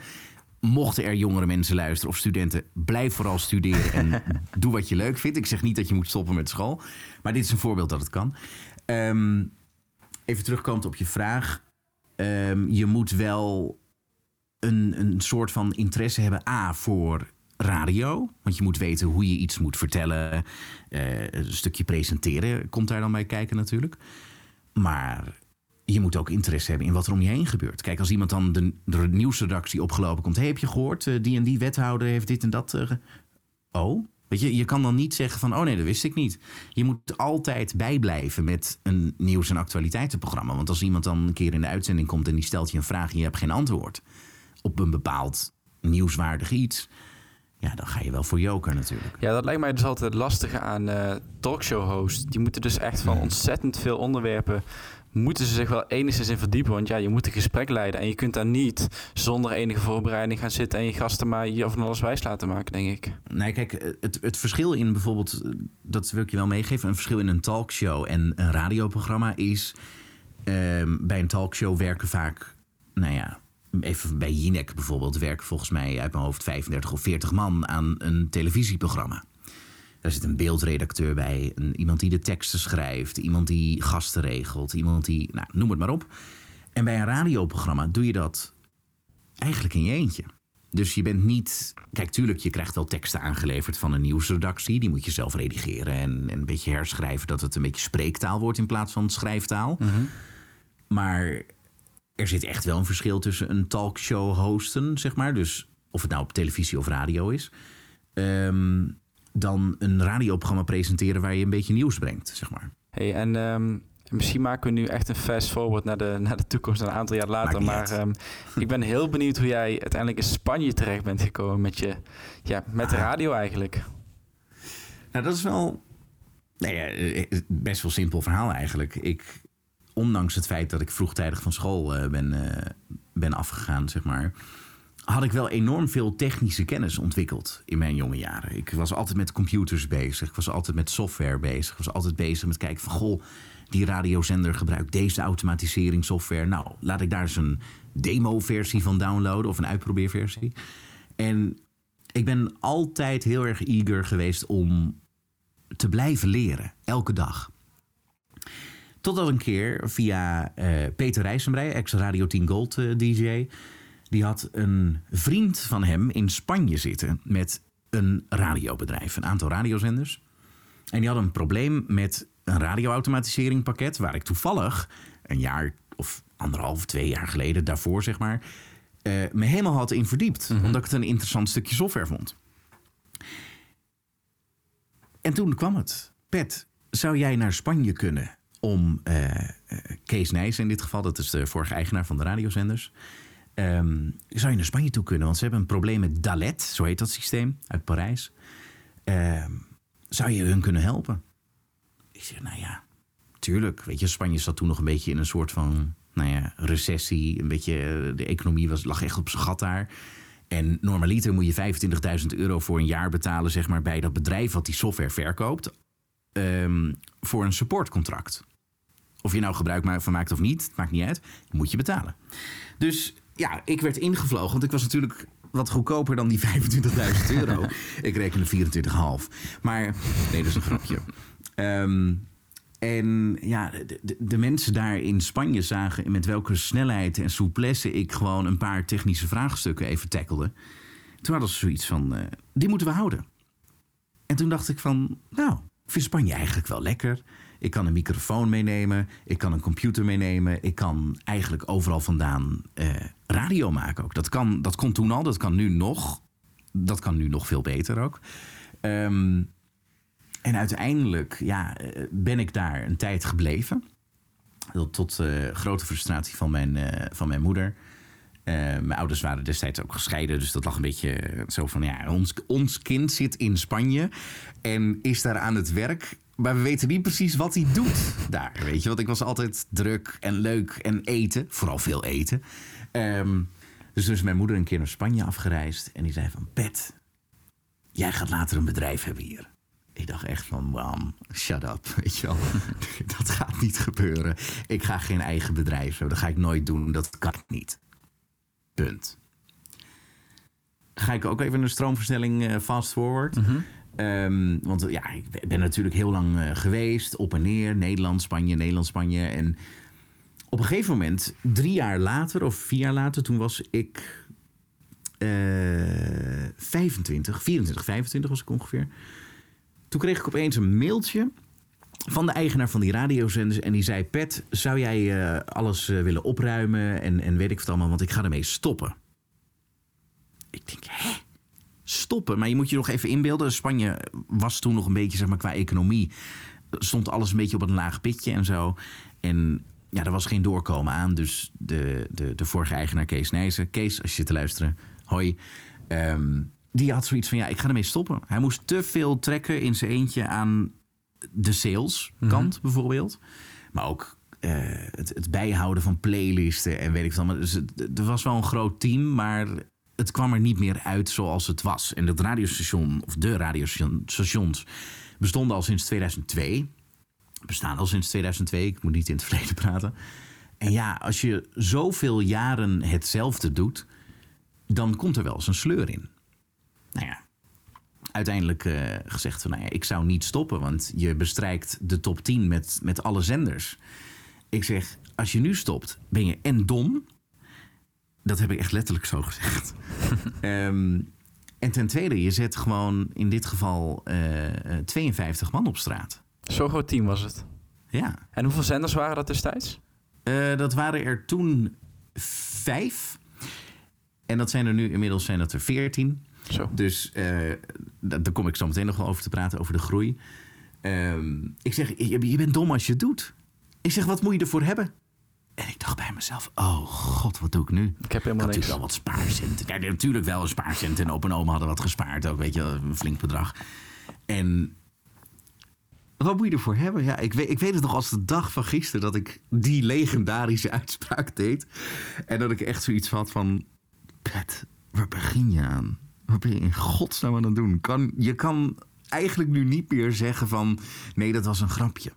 Mochten er jongere mensen luisteren of studenten, blijf vooral studeren en <laughs> doe wat je leuk vindt. Ik zeg niet dat je moet stoppen met school, maar dit is een voorbeeld dat het kan. Um, even terugkomend op je vraag. Um, je moet wel een, een soort van interesse hebben, A, voor radio. Want je moet weten hoe je iets moet vertellen. Uh, een stukje presenteren komt daar dan bij kijken natuurlijk. Maar je moet ook interesse hebben in wat er om je heen gebeurt. Kijk, als iemand dan de, de nieuwsredactie opgelopen komt... Hey, heb je gehoord, uh, die en die wethouder heeft dit en dat... Uh, oh, weet je, je kan dan niet zeggen van... oh nee, dat wist ik niet. Je moet altijd bijblijven met een nieuws- en actualiteitenprogramma. Want als iemand dan een keer in de uitzending komt... en die stelt je een vraag en je hebt geen antwoord... op een bepaald nieuwswaardig iets... Ja, dan ga je wel voor joker natuurlijk. Ja, dat lijkt mij dus altijd het lastige aan uh, talkshow-hosts. Die moeten dus echt van ontzettend veel onderwerpen... moeten ze zich wel enigszins in verdiepen. Want ja, je moet een gesprek leiden. En je kunt daar niet zonder enige voorbereiding gaan zitten... en je gasten maar je van alles wijs laten maken, denk ik. Nee, kijk, het, het verschil in bijvoorbeeld... dat wil ik je wel meegeven... een verschil in een talkshow en een radioprogramma is... Um, bij een talkshow werken vaak... nou ja, even bij Jinek bijvoorbeeld, werken volgens mij uit mijn hoofd 35 of 40 man aan een televisieprogramma. Daar zit een beeldredacteur bij, een, iemand die de teksten schrijft, iemand die gasten regelt, iemand die, nou, noem het maar op. En bij een radioprogramma doe je dat eigenlijk in je eentje. Dus je bent niet. Kijk, tuurlijk, je krijgt wel teksten aangeleverd van een nieuwsredactie. Die moet je zelf redigeren en, en een beetje herschrijven dat het een beetje spreektaal wordt in plaats van schrijftaal. Mhm. Maar er zit echt wel een verschil tussen een talkshow hosten, zeg maar. Dus of het nou op televisie of radio is. Um, dan een radioprogramma presenteren waar je een beetje nieuws brengt, zeg maar. Hey, en um, misschien maken we nu echt een fast forward naar de, naar de toekomst, een aantal jaar later. Maar um, <laughs> ik ben heel benieuwd hoe jij uiteindelijk in Spanje terecht bent gekomen met je, ja, met de radio eigenlijk. Nou, dat is wel nee, best wel simpel verhaal eigenlijk. Ik ondanks het feit dat ik vroegtijdig van school eh, ben, eh, ben afgegaan, zeg maar, had ik wel enorm veel technische kennis ontwikkeld in mijn jonge jaren. Ik was altijd met computers bezig, ik was altijd met software bezig, ik was altijd bezig met kijken van goh, die radiozender gebruikt deze automatiseringssoftware. Nou, laat ik daar eens een demo-versie van downloaden of een uitprobeerversie. En ik ben altijd heel erg eager geweest om te blijven leren, elke dag. Totdat een keer via uh, Peter Rijsenbrei, ex-Radio 10 Gold uh, DJ... die had een vriend van hem in Spanje zitten met een radiobedrijf. Een aantal radiozenders. En die had een probleem met een radioautomatisering pakket... waar ik toevallig een jaar of anderhalf, twee jaar geleden daarvoor, zeg maar... Uh, me helemaal had in verdiept. Mm -hmm. Omdat ik het een interessant stukje software vond. En toen kwam het. Pet, zou jij naar Spanje kunnen om uh, Kees Nijs in dit geval, dat is de vorige eigenaar van de radiozenders. Um, zou je naar Spanje toe kunnen? Want ze hebben een probleem met Dalet, zo heet dat systeem, uit Parijs. Um, zou je hun kunnen helpen? Ik zeg, nou ja, tuurlijk. Weet je, Spanje zat toen nog een beetje in een soort van nou ja, recessie. Een beetje, de economie was, lag echt op zijn gat daar. En normaliter moet je 25.000 euro voor een jaar betalen, zeg maar, bij dat bedrijf wat die software verkoopt. Um, voor een supportcontract. Of je nou gebruik van maakt of niet, maakt niet uit. Moet je betalen. Dus ja, ik werd ingevlogen. Want ik was natuurlijk wat goedkoper dan die <laughs> 25.000 euro. ik rekende 24,5. Maar nee, dat is een grapje. Um, en ja, de, mensen daar in Spanje zagen met welke snelheid en souplesse ik gewoon een paar technische vraagstukken even tackelde. Toen hadden ze zoiets van, uh, die moeten we houden. En toen dacht ik van, nou, ik vind Spanje eigenlijk wel lekker. Ik kan een microfoon meenemen, ik kan een computer meenemen, ik kan eigenlijk overal vandaan uh, radio maken ook. Dat, kan, dat kon toen al, dat kan nu nog. Dat kan nu nog veel beter ook. Um, en uiteindelijk ja, ben ik daar een tijd gebleven. Tot uh, grote frustratie van mijn, van mijn moeder. Mijn ouders waren destijds ook gescheiden. Dus dat lag een beetje zo van... ja, ons, ons kind zit in Spanje en is daar aan het werk... Maar we weten niet precies wat hij doet daar, weet je. Want ik was altijd druk en leuk en eten. Vooral veel eten. Um, dus dus mijn moeder een keer naar Spanje afgereisd. En die zei van... Pet, jij gaat later een bedrijf hebben hier. Ik dacht echt van, man, shut up, <laughs> weet je wel. <laughs> dat gaat niet gebeuren. Ik ga geen eigen bedrijf hebben. Dat ga ik nooit doen. Dat kan niet. Punt. Ga ik ook even een stroomversnelling uh, fast forward. Mm. Um, want ja, ik ben natuurlijk heel lang uh, geweest. Op en neer. Nederland, Spanje, Nederland, Spanje. En op een gegeven moment, drie jaar later of vier jaar later... toen was ik uh, 25, 24, 25 was ik ongeveer... Toen kreeg ik opeens een mailtje van de eigenaar van die radiozenders. En die zei: Pet, zou jij uh, alles uh, willen opruimen? En, en weet ik wat allemaal, want ik ga ermee stoppen. Ik denk, hè? Stoppen? Maar je moet je nog even inbeelden. Spanje was toen nog een beetje, zeg maar, qua economie. Stond alles een beetje op een laag pitje en zo. En ja, er was geen doorkomen aan. Dus de, de, de vorige eigenaar, Kees Nijzen. Kees, als je zit te luisteren, hoi. Um, die had zoiets van, ja, ik ga ermee stoppen. Hij moest te veel trekken in zijn eentje aan de sales kant mm -hmm. bijvoorbeeld. Maar ook uh, het, het, bijhouden van playlisten en weet ik wat. Dus het, er was wel een groot team, maar het kwam er niet meer uit zoals het was. En dat radiostation, of de radiostations, bestonden al sinds 2002. Bestaan al sinds 2002, ik moet niet in het <laughs> verleden praten. En ja, als je zoveel jaren hetzelfde doet, dan komt er wel eens een sleur in nou ja, uiteindelijk uh, gezegd van, nou ja, ik zou niet stoppen, want je bestrijkt de top 10 met, met alle zenders. Ik zeg, als je nu stopt, ben je en dom. Dat heb ik echt letterlijk zo gezegd. um, <laughs> en ten tweede, je zet gewoon in dit geval uh, 52 man op straat. Zo groot team was het. Ja. En hoeveel zenders waren dat destijds? Uh, dat waren er toen vijf. En dat zijn er nu inmiddels zijn dat er veertien. Zo. Dus uh, daar kom ik zo meteen nog wel over te praten, over de groei. Um, ik zeg, je, je bent dom als je het doet. Ik zeg, wat moet je ervoor hebben? En ik dacht bij mezelf, oh god, wat doe ik nu? Ik heb helemaal ik niks. wel wat spaarcenten. Ja, natuurlijk wel een spaarcent. En opa en oma hadden wat gespaard ook, weet je, een flink bedrag. En wat moet je ervoor hebben? Ja, ik weet, ik weet het nog als de dag van gisteren dat ik die legendarische uitspraak deed. En dat ik echt zoiets had van... Pet, waar begin je aan? Wat ben je in godsnaam aan het doen? Kan, je kan eigenlijk nu niet meer zeggen van... Nee, dat was een grapje.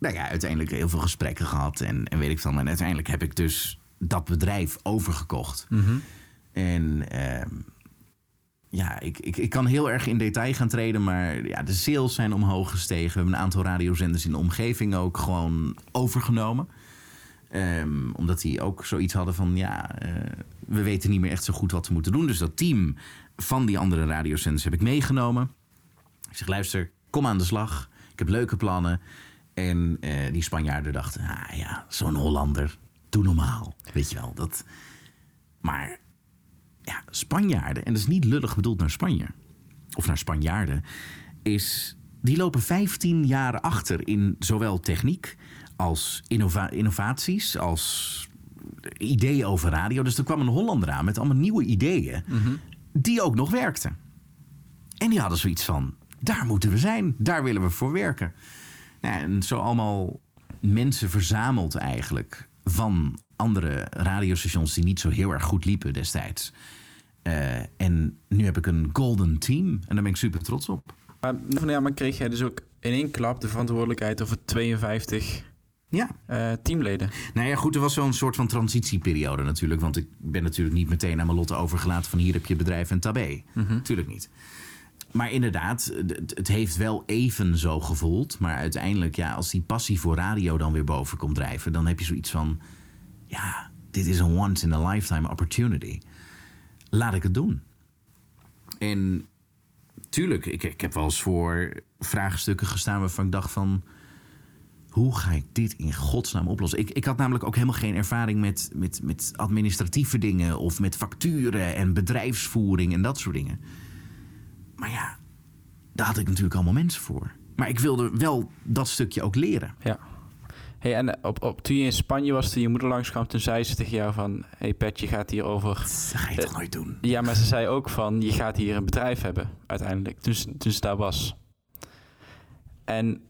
Nou ja, uiteindelijk heel veel gesprekken gehad en, en weet ik van. En uiteindelijk heb ik dus dat bedrijf overgekocht. En ehm, ja, ik, ik, ik kan heel erg in detail gaan treden, maar ja, de sales zijn omhoog gestegen. We hebben een aantal radiozenders in de omgeving ook gewoon overgenomen. Ehm, omdat die ook zoiets hadden van, ja, eh, we weten niet meer echt zo goed wat we moeten doen. Dus dat team van die andere radiozenders heb ik meegenomen. Ik zeg, luister, kom aan de slag. Ik heb leuke plannen. En eh, die Spanjaarden dachten, ah ja, zo'n Hollander, doe normaal. Weet je wel, dat... Maar ja, Spanjaarden, en dat is niet lullig bedoeld naar Spanje, of naar Spanjaarden, is die lopen 15 jaar achter in zowel techniek als innova- innovaties, als ideeën over radio. Dus er kwam een Hollander aan met allemaal nieuwe ideeën, die ook nog werkten. En die hadden zoiets van: daar moeten we zijn, daar willen we voor werken. Nou, en zo allemaal mensen verzameld eigenlijk van andere radiostations die niet zo heel erg goed liepen destijds. Eh, en nu heb ik een golden team en daar ben ik super trots op. Maar, van ja, maar kreeg jij dus ook in één klap de verantwoordelijkheid over 52 Ja, eh, teamleden? nou ja, goed, er was zo'n soort van transitieperiode natuurlijk. Want ik ben natuurlijk niet meteen aan mijn lot overgelaten van hier heb je bedrijf en tabé. Natuurlijk niet. Maar inderdaad, het, heeft wel even zo gevoeld. Maar uiteindelijk, ja, als die passie voor radio dan weer boven komt drijven, dan heb je zoiets van: ja, dit is een once in a lifetime opportunity. Laat ik het doen. En tuurlijk, ik, ik heb wel eens voor vraagstukken gestaan waarvan ik dacht van hoe ga ik dit in godsnaam oplossen? Ik, ik had namelijk ook helemaal geen ervaring met, met, met administratieve dingen of met facturen en bedrijfsvoering en dat soort dingen. Maar ja, daar had ik natuurlijk allemaal mensen voor. Maar ik wilde wel dat stukje ook leren. Ja. Hey, en op, op, toen je in Spanje was, toen je moeder langskwam, toen zei ze tegen jou van... hey Pet, je gaat hier over... Dat ga je toch nooit doen? Ja, maar ze zei ook van, je gaat hier een bedrijf hebben, uiteindelijk. Toen, ze- toen ze daar was. En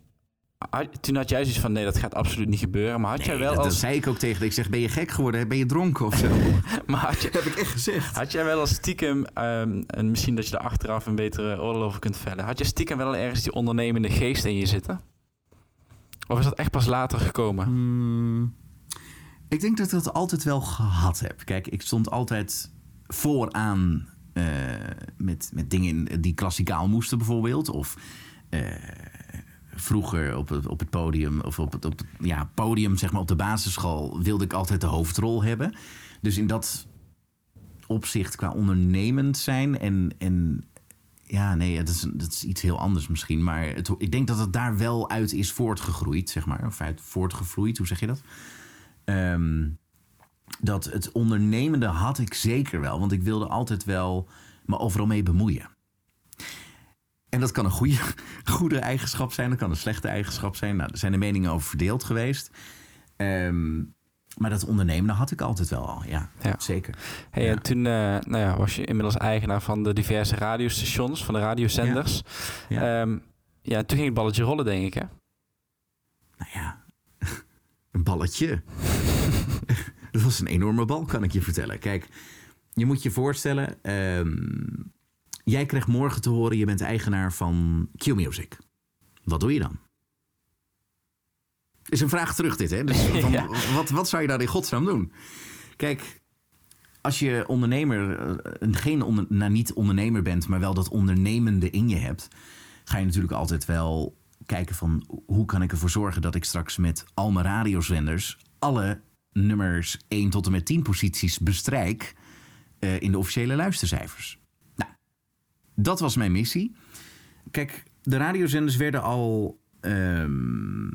had- toen had jij zoiets van, nee, dat gaat absoluut niet gebeuren. Maar had jij Nee, wel dat, dat als... zei ik ook tegen. Ik zeg, ben je gek geworden? Ben je dronken of zo? <laughs> Maar had, je, heb ik echt gezegd. had jij wel als stiekem, ehm, en misschien dat je er achteraf een betere oordeel over kunt vellen... had je stiekem wel ergens die ondernemende geest in je zitten? Of is dat echt pas later gekomen? Hmm, ik denk dat ik dat altijd wel gehad heb. Kijk, ik stond altijd vooraan eh, met, met dingen die klassikaal moesten bijvoorbeeld. Of eh, vroeger op het, op het podium, of op het, op ja, podium zeg maar op de basisschool... wilde ik altijd de hoofdrol hebben. Dus in dat opzicht qua ondernemend zijn en... en ja, nee, dat is, is iets heel anders misschien. Maar het, ik denk dat het daar wel uit is voortgegroeid, zeg maar. Of uit voortgevloeid, hoe zeg je dat? Ehm, dat het ondernemende had ik zeker wel. Want ik wilde altijd wel me overal mee bemoeien. En dat kan een goede, <laughs> goede eigenschap zijn. Dat kan een slechte eigenschap zijn. Nou, er zijn de meningen over verdeeld geweest. Ehm, maar dat ondernemende had ik altijd wel al, ja. Ja. Zeker. Hey, Ja. En toen eh, nou ja, was je inmiddels eigenaar van de diverse radiostations, van de radiozenders. Ja. Ja. ja, toen ging het balletje rollen, denk ik, hè? Nou ja, <laughs> een balletje. <laughs> dat was een enorme bal, kan ik je vertellen. Kijk, je moet je voorstellen... ehm, jij krijgt morgen te horen... je bent eigenaar van Q-Music. Wat doe je dan? Is een vraag terug dit, hè? Dus <laughs> van, Ja. wat, wat zou je daar in godsnaam doen? Kijk, als je ondernemer... eh, geen onder, nou, niet ondernemer bent... maar wel dat ondernemende in je hebt... ga je natuurlijk altijd wel kijken van... hoe kan ik ervoor zorgen dat ik straks met al mijn radiozenders... alle nummers 1 tot en met 10 posities bestrijk... eh, in de officiële luistercijfers. Dat was mijn missie. Kijk, de radiozenders werden al ehm,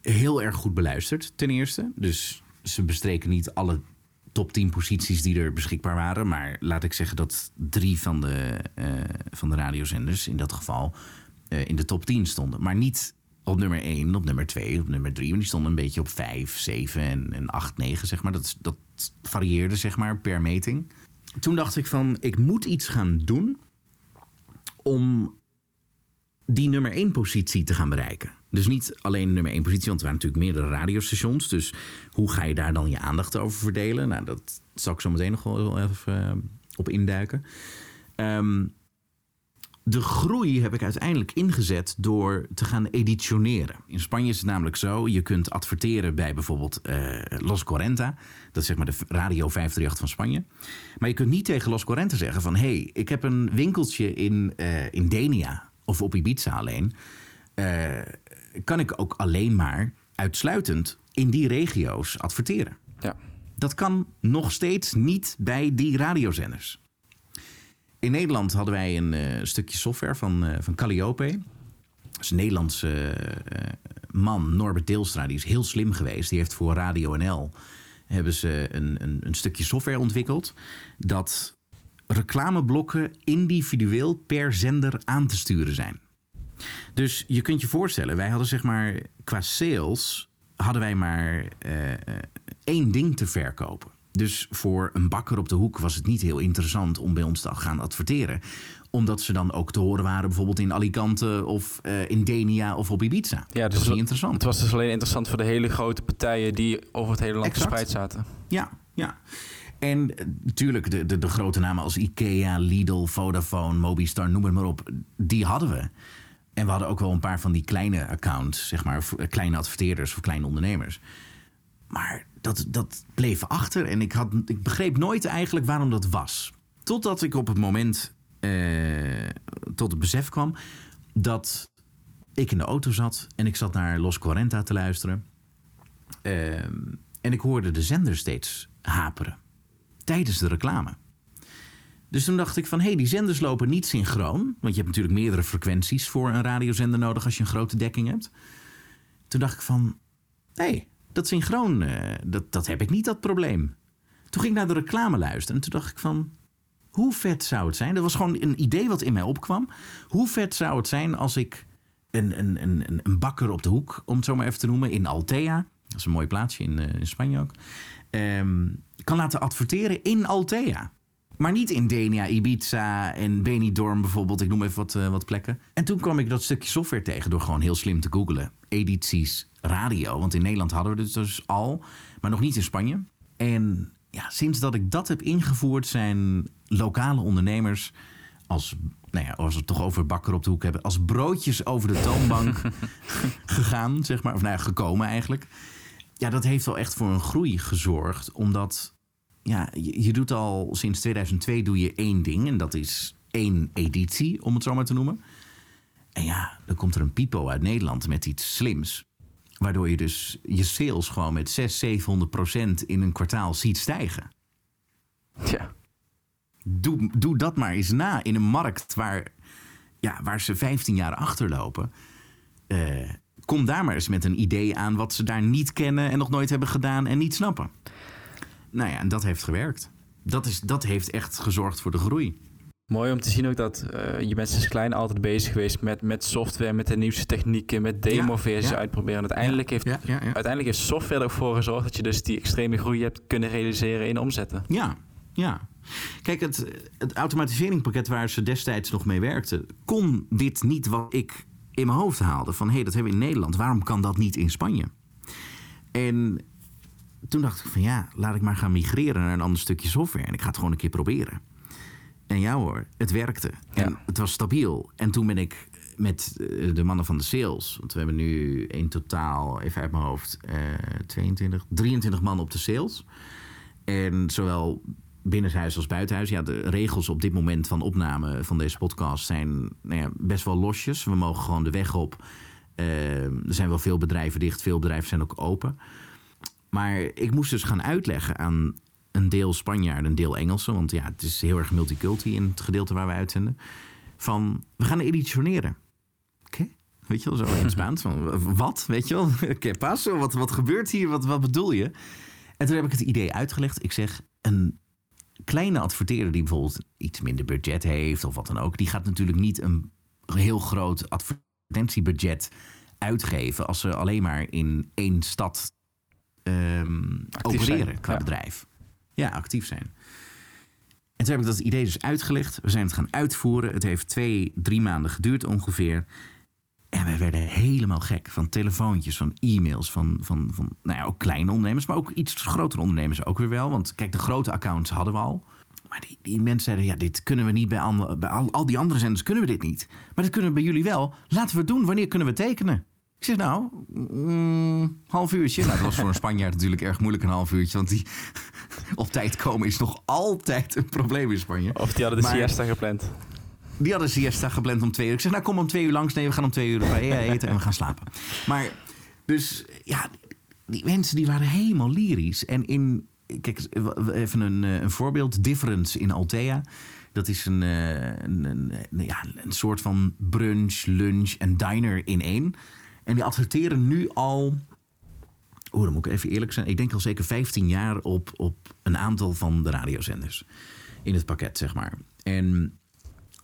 heel erg goed beluisterd, ten eerste. Dus ze bestreken niet alle top 10 posities die er beschikbaar waren. Maar laat ik zeggen dat drie van de, eh, van de radiozenders in dat geval eh, in de top 10 stonden. Maar niet op nummer 1, op nummer 2, op nummer 3. Want die stonden een beetje op 5, 7 en, en 8, 9, zeg maar. Dat, dat varieerde, zeg maar, per meting. Toen dacht ik van, ik moet iets gaan doen om die nummer één positie te gaan bereiken. Dus niet alleen nummer één positie, want er waren natuurlijk meerdere radiostations. Dus hoe ga je daar dan je aandacht over verdelen? Nou, dat zal ik zo meteen nog wel even uh, op induiken. Um, de groei heb ik uiteindelijk ingezet door te gaan editioneren. In Spanje is het namelijk zo: je kunt adverteren bij bijvoorbeeld uh, Los Cuarenta. Dat is zeg maar de radio 538 van Spanje. Maar je kunt niet tegen Los Cuarenta zeggen: van hé, hey, ik heb een winkeltje in, uh, in Denia of op Ibiza alleen. Uh, kan ik ook alleen maar uitsluitend in die regio's adverteren? Ja. Dat kan nog steeds niet bij die radiozenders. In Nederland hadden wij een uh, stukje software van, uh, van Calliope. Dat is een Nederlandse uh, man, Norbert Deelstra, die is heel slim geweest. Die heeft voor Radio NL hebben ze een, een, een stukje software ontwikkeld... dat reclameblokken individueel per zender aan te sturen zijn. Dus je kunt je voorstellen, wij hadden zeg maar qua sales... hadden wij maar één ding te verkopen. Dus voor een bakker op de hoek was het niet heel interessant om bij ons te gaan adverteren. Omdat ze dan ook te horen waren bijvoorbeeld in Alicante of uh, in Denia of op Ibiza. Ja, dus dat was niet interessant. Het was dus alleen interessant voor de hele grote partijen die over het hele land Exact. verspreid zaten. Ja, ja. En natuurlijk, de, de, de grote namen als Ikea, Lidl, Vodafone, Mobistar, noem het maar op, die hadden we. En we hadden ook wel een paar van die kleine accounts, zeg maar, kleine adverteerders voor kleine ondernemers. Maar dat, dat bleef achter en ik, had, ik begreep nooit eigenlijk waarom dat was. Totdat ik op het moment eh, tot het besef kwam dat ik in de auto zat en ik zat naar Los Cuarenta te luisteren. Uh, en ik hoorde de zender steeds haperen tijdens de reclame. Dus toen dacht ik van, hé, hey, die zenders lopen niet synchroon. Want je hebt natuurlijk meerdere frequenties voor een radiozender nodig als je een grote dekking hebt. Toen dacht ik van, hé, hey, dat synchroon, uh, dat, dat heb ik niet, dat probleem. Toen ging ik naar de reclame luisteren en toen dacht ik van... hoe vet zou het zijn? Dat was gewoon een idee wat in mij opkwam. Hoe vet zou het zijn als ik een, een, een, een bakker op de hoek... om het zo maar even te noemen, in Altea... dat is een mooi plaatsje in, uh, in Spanje ook... Um, kan laten adverteren in Altea. Maar niet in Denia, Ibiza en Benidorm bijvoorbeeld. Ik noem even wat, uh, wat plekken. En toen kwam ik dat stukje software tegen door gewoon heel slim te googlen. Edities radio. Want in Nederland hadden we het dus al, maar nog niet in Spanje. En ja, sinds dat ik dat heb ingevoerd, zijn lokale ondernemers als, nou ja, als we het toch over bakker op de hoek hebben, als broodjes over de toonbank <laughs> gegaan, zeg maar. Of nou ja, gekomen eigenlijk. Ja, dat heeft wel echt voor een groei gezorgd. Omdat ja, je, je doet al sinds 2002 doe je één ding. En dat is één editie, om het zo maar te noemen. En ja, dan komt er een pipo uit Nederland met iets slims. Waardoor je dus je sales gewoon met 600, 700 procent in een kwartaal ziet stijgen. Ja. Doe, doe dat maar eens na in een markt waar, ja, waar ze 15 jaar achterlopen. Uh, kom daar maar eens met een idee aan wat ze daar niet kennen en nog nooit hebben gedaan en niet snappen. Nou ja, en dat heeft gewerkt. Dat, is, dat heeft echt gezorgd voor de groei. Mooi om te zien ook dat uh, je bent sinds klein altijd bezig geweest met, met software, met de nieuwste technieken, met demo-versies ja, ja. uitproberen. En uiteindelijk, heeft, ja, uiteindelijk heeft software ervoor gezorgd dat je dus die extreme groei hebt kunnen realiseren in omzetten. Ja, ja. Kijk, het, het automatiseringspakket waar ze destijds nog mee werkten, kon dit niet wat ik in mijn hoofd haalde. Van hé, hey, dat hebben we in Nederland, waarom kan dat niet in Spanje? En toen dacht ik van ja, laat ik maar gaan migreren naar een ander stukje software. En ik ga het gewoon een keer proberen. En ja hoor, het werkte. Ja. En het was stabiel. En toen ben ik met de mannen van de sales... want we hebben nu in totaal, even uit mijn hoofd... Uh, 22, 23 man op de sales. En zowel binnenshuis als buitenhuis. Ja, de regels op dit moment van opname van deze podcast... zijn nou ja, best wel losjes. We mogen gewoon de weg op. Uh, er zijn wel veel bedrijven dicht. Veel bedrijven zijn ook open. Maar ik moest dus gaan uitleggen aan een deel Spanjaarden, een deel Engelsen. Want ja, het is heel erg multiculti in het gedeelte waar we uitzenden. Van, we gaan editioneren. Oké, okay. weet je wel, zo in het <laughs> Spaans. Van, wat, weet je wel? <laughs> ¿Qué paso? Wat, wat gebeurt hier? Wat, wat bedoel je? En toen heb ik het idee uitgelegd. Ik zeg, een kleine adverteerder die bijvoorbeeld iets minder budget heeft... of wat dan ook... die gaat natuurlijk niet een heel groot advertentiebudget uitgeven... als ze alleen maar in één stad um, opereren qua Ja. bedrijf. Ja, actief zijn. En toen heb ik dat idee dus uitgelegd. We zijn het gaan uitvoeren. Het heeft twee, drie maanden geduurd ongeveer. En wij werden helemaal gek van telefoontjes, van e-mails, van, van, van nou ja, ook kleine ondernemers, maar ook iets grotere ondernemers ook weer wel. Want kijk, de grote accounts hadden we al. Maar die, die mensen zeiden, ja, dit kunnen we niet bij, andere, bij al, al die andere zenders kunnen we dit niet. Maar dat kunnen we bij jullie wel. Laten we het doen. Wanneer kunnen we tekenen? Ik zeg nou, mm, half uurtje. Nou, dat was voor een Spanjaard natuurlijk erg moeilijk, een half uurtje. Want die <laughs> op tijd komen is nog altijd een probleem in Spanje. Of die hadden de Maar- siesta gepland. Die hadden siesta gepland om twee uur. Ik zeg, nou kom om twee uur langs. Nee, we gaan om twee uur <laughs> eten en we gaan slapen. Maar dus, ja, die mensen die waren helemaal lyrisch. En in, kijk, even een, eh, een voorbeeld. Difference in Altea. Dat is een, eh, een, een, een- ja, een soort van brunch, lunch en diner in één. En die adverteren nu al... Oeh, dan moet ik even eerlijk zijn. Ik denk al zeker 15 jaar op, op een aantal van de radiozenders. In het pakket, zeg maar. En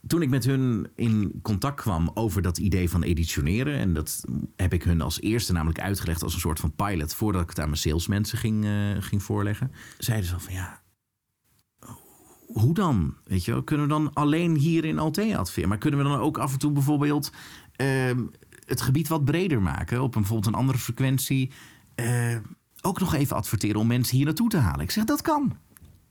toen ik met hun in contact kwam over dat idee van editioneren... en dat heb ik hun als eerste namelijk uitgelegd als een soort van pilot... voordat ik het aan mijn salesmensen ging, eh, ging voorleggen... zeiden ze al van ja, hoe dan? Weet je wel? Kunnen we dan alleen hier in Altea adverteren? Maar kunnen we dan ook af en toe bijvoorbeeld ehm, het gebied wat breder maken... op een, bijvoorbeeld een andere frequentie... eh, ook nog even adverteren om mensen hier naartoe te halen? Ik zeg, dat kan.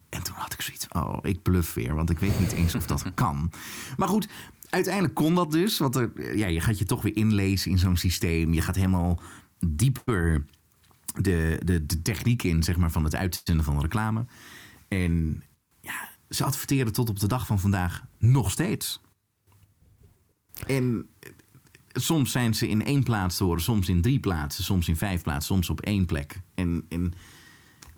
En toen had ik zoiets oh, ik bluff weer, want ik weet niet eens of dat <laughs> kan. Maar goed, uiteindelijk kon dat dus. Want er, ja, je gaat je toch weer inlezen in zo'n systeem. Je gaat helemaal dieper de, de, de techniek in, zeg maar, van het uitzenden van reclame. En ja, ze adverteren tot op de dag van vandaag nog steeds. En soms zijn ze in één plaats te horen, soms in drie plaatsen, soms in vijf plaatsen, soms op één plek. En, en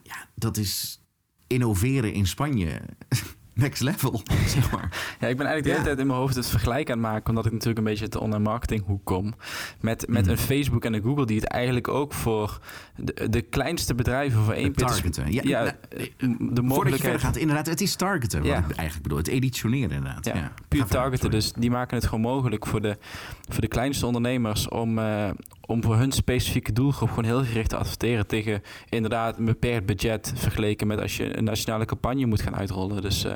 ja, dat is innoveren in Spanje. <laughs> Next level, <laughs> zeg maar. Ja, ik ben eigenlijk de Ja. hele tijd in mijn hoofd het vergelijk aan het maken, omdat ik natuurlijk een beetje uit de online marketinghoek kom. Met, met Mhm. een Facebook en een Google die het eigenlijk ook voor de, de kleinste bedrijven voor één targeten. Ja, Ja, nou, de mogelijkheid. gaat, inderdaad, het is targeten. Ja. Wat ik eigenlijk bedoel. Het editioneren inderdaad. Ja, puur targeten. sorry. Dus die maken het gewoon mogelijk voor de, voor de kleinste ondernemers om, eh, om voor hun specifieke doelgroep gewoon heel gericht te adverteren tegen inderdaad een beperkt budget vergeleken met als je een nationale campagne moet gaan uitrollen. Dus eh,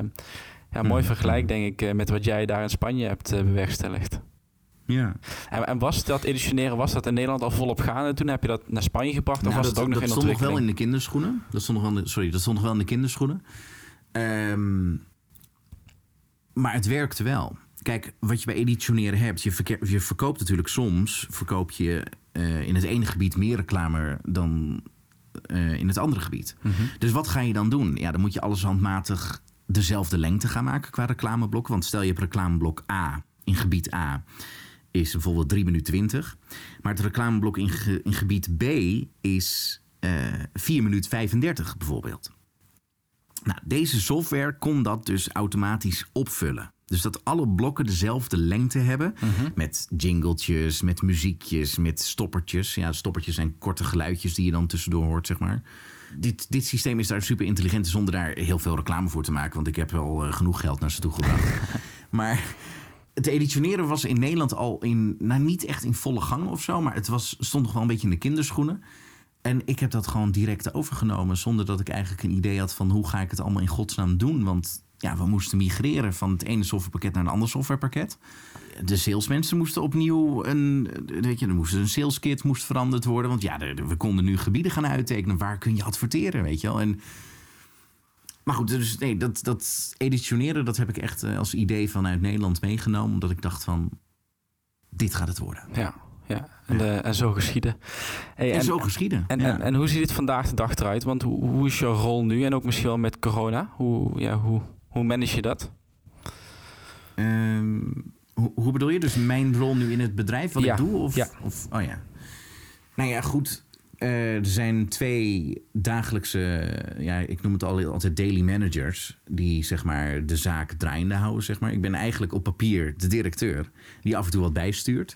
ja, mooi Mhm. vergelijk denk ik eh, met wat jij daar in Spanje hebt eh, bewerkstelligd. Ja. En, en was dat editioneren, was dat in Nederland al volop gaande? Toen heb je dat naar Spanje gebracht of Nou, was dat, het ook nog dat in stond nog wel in de kinderschoenen. Dat stond nog wel in de, sorry, dat stond nog wel in de kinderschoenen. Ehm, maar het werkte wel. Kijk, wat je bij editioneren hebt, je verkoopt natuurlijk soms, verkoop je eh, in het ene gebied meer reclame dan eh, in het andere gebied. Mhm. Dus wat ga je dan doen? Ja, dan moet je alles handmatig dezelfde lengte gaan maken qua reclameblok. Want stel je hebt reclameblok A in gebied A is bijvoorbeeld 3 minuten 20. Maar het reclameblok in, ge- in gebied B is eh 4 minuten 35 bijvoorbeeld. Nou, deze software kon dat dus automatisch opvullen. Dus dat alle blokken dezelfde lengte hebben. Met jingletjes, met muziekjes, met stoppertjes. Ja, stoppertjes zijn korte geluidjes die je dan tussendoor hoort, zeg maar. Dit, dit systeem is daar super intelligent zonder daar heel veel reclame voor te maken. Want ik heb wel eh, genoeg geld naar ze toe gebracht. <laughs> maar het editioneren was in Nederland al in, nou niet echt in volle gang of zo. Maar het was, stond nog wel een beetje in de kinderschoenen. En ik heb dat gewoon direct overgenomen. Zonder dat ik eigenlijk een idee had van hoe ga ik het allemaal in godsnaam doen. Want ja, we moesten migreren van het ene softwarepakket naar een ander softwarepakket. De salesmensen moesten opnieuw een, weet je, er moest een saleskit moest veranderd worden. Want ja, we konden nu gebieden gaan uittekenen. Waar kun je adverteren, weet je wel? En, maar goed, dus nee, dat, dat editioneren, dat heb ik echt eh, als idee vanuit Nederland meegenomen. Omdat ik dacht van, dit gaat het worden. Ja, ja. En, eh, en zo geschieden. Hey, En, zo geschieden. En, ja. en, en hoe ziet het vandaag de dag eruit? Want hoe, hoe is jouw rol nu? En ook misschien wel met corona. Hoe, ja, hoe, hoe manage je dat? Ehm, hoe, hoe bedoel je? Dus mijn rol nu in het bedrijf, wat Ja, ik doe? Of, ja. of, oh ja. Nou ja, goed. Eh, er zijn twee dagelijkse, ja, ik noem het al- altijd daily managers, die zeg maar de zaak draaiende houden. Zeg maar. Ik ben eigenlijk op papier de directeur, die af en toe wat bijstuurt.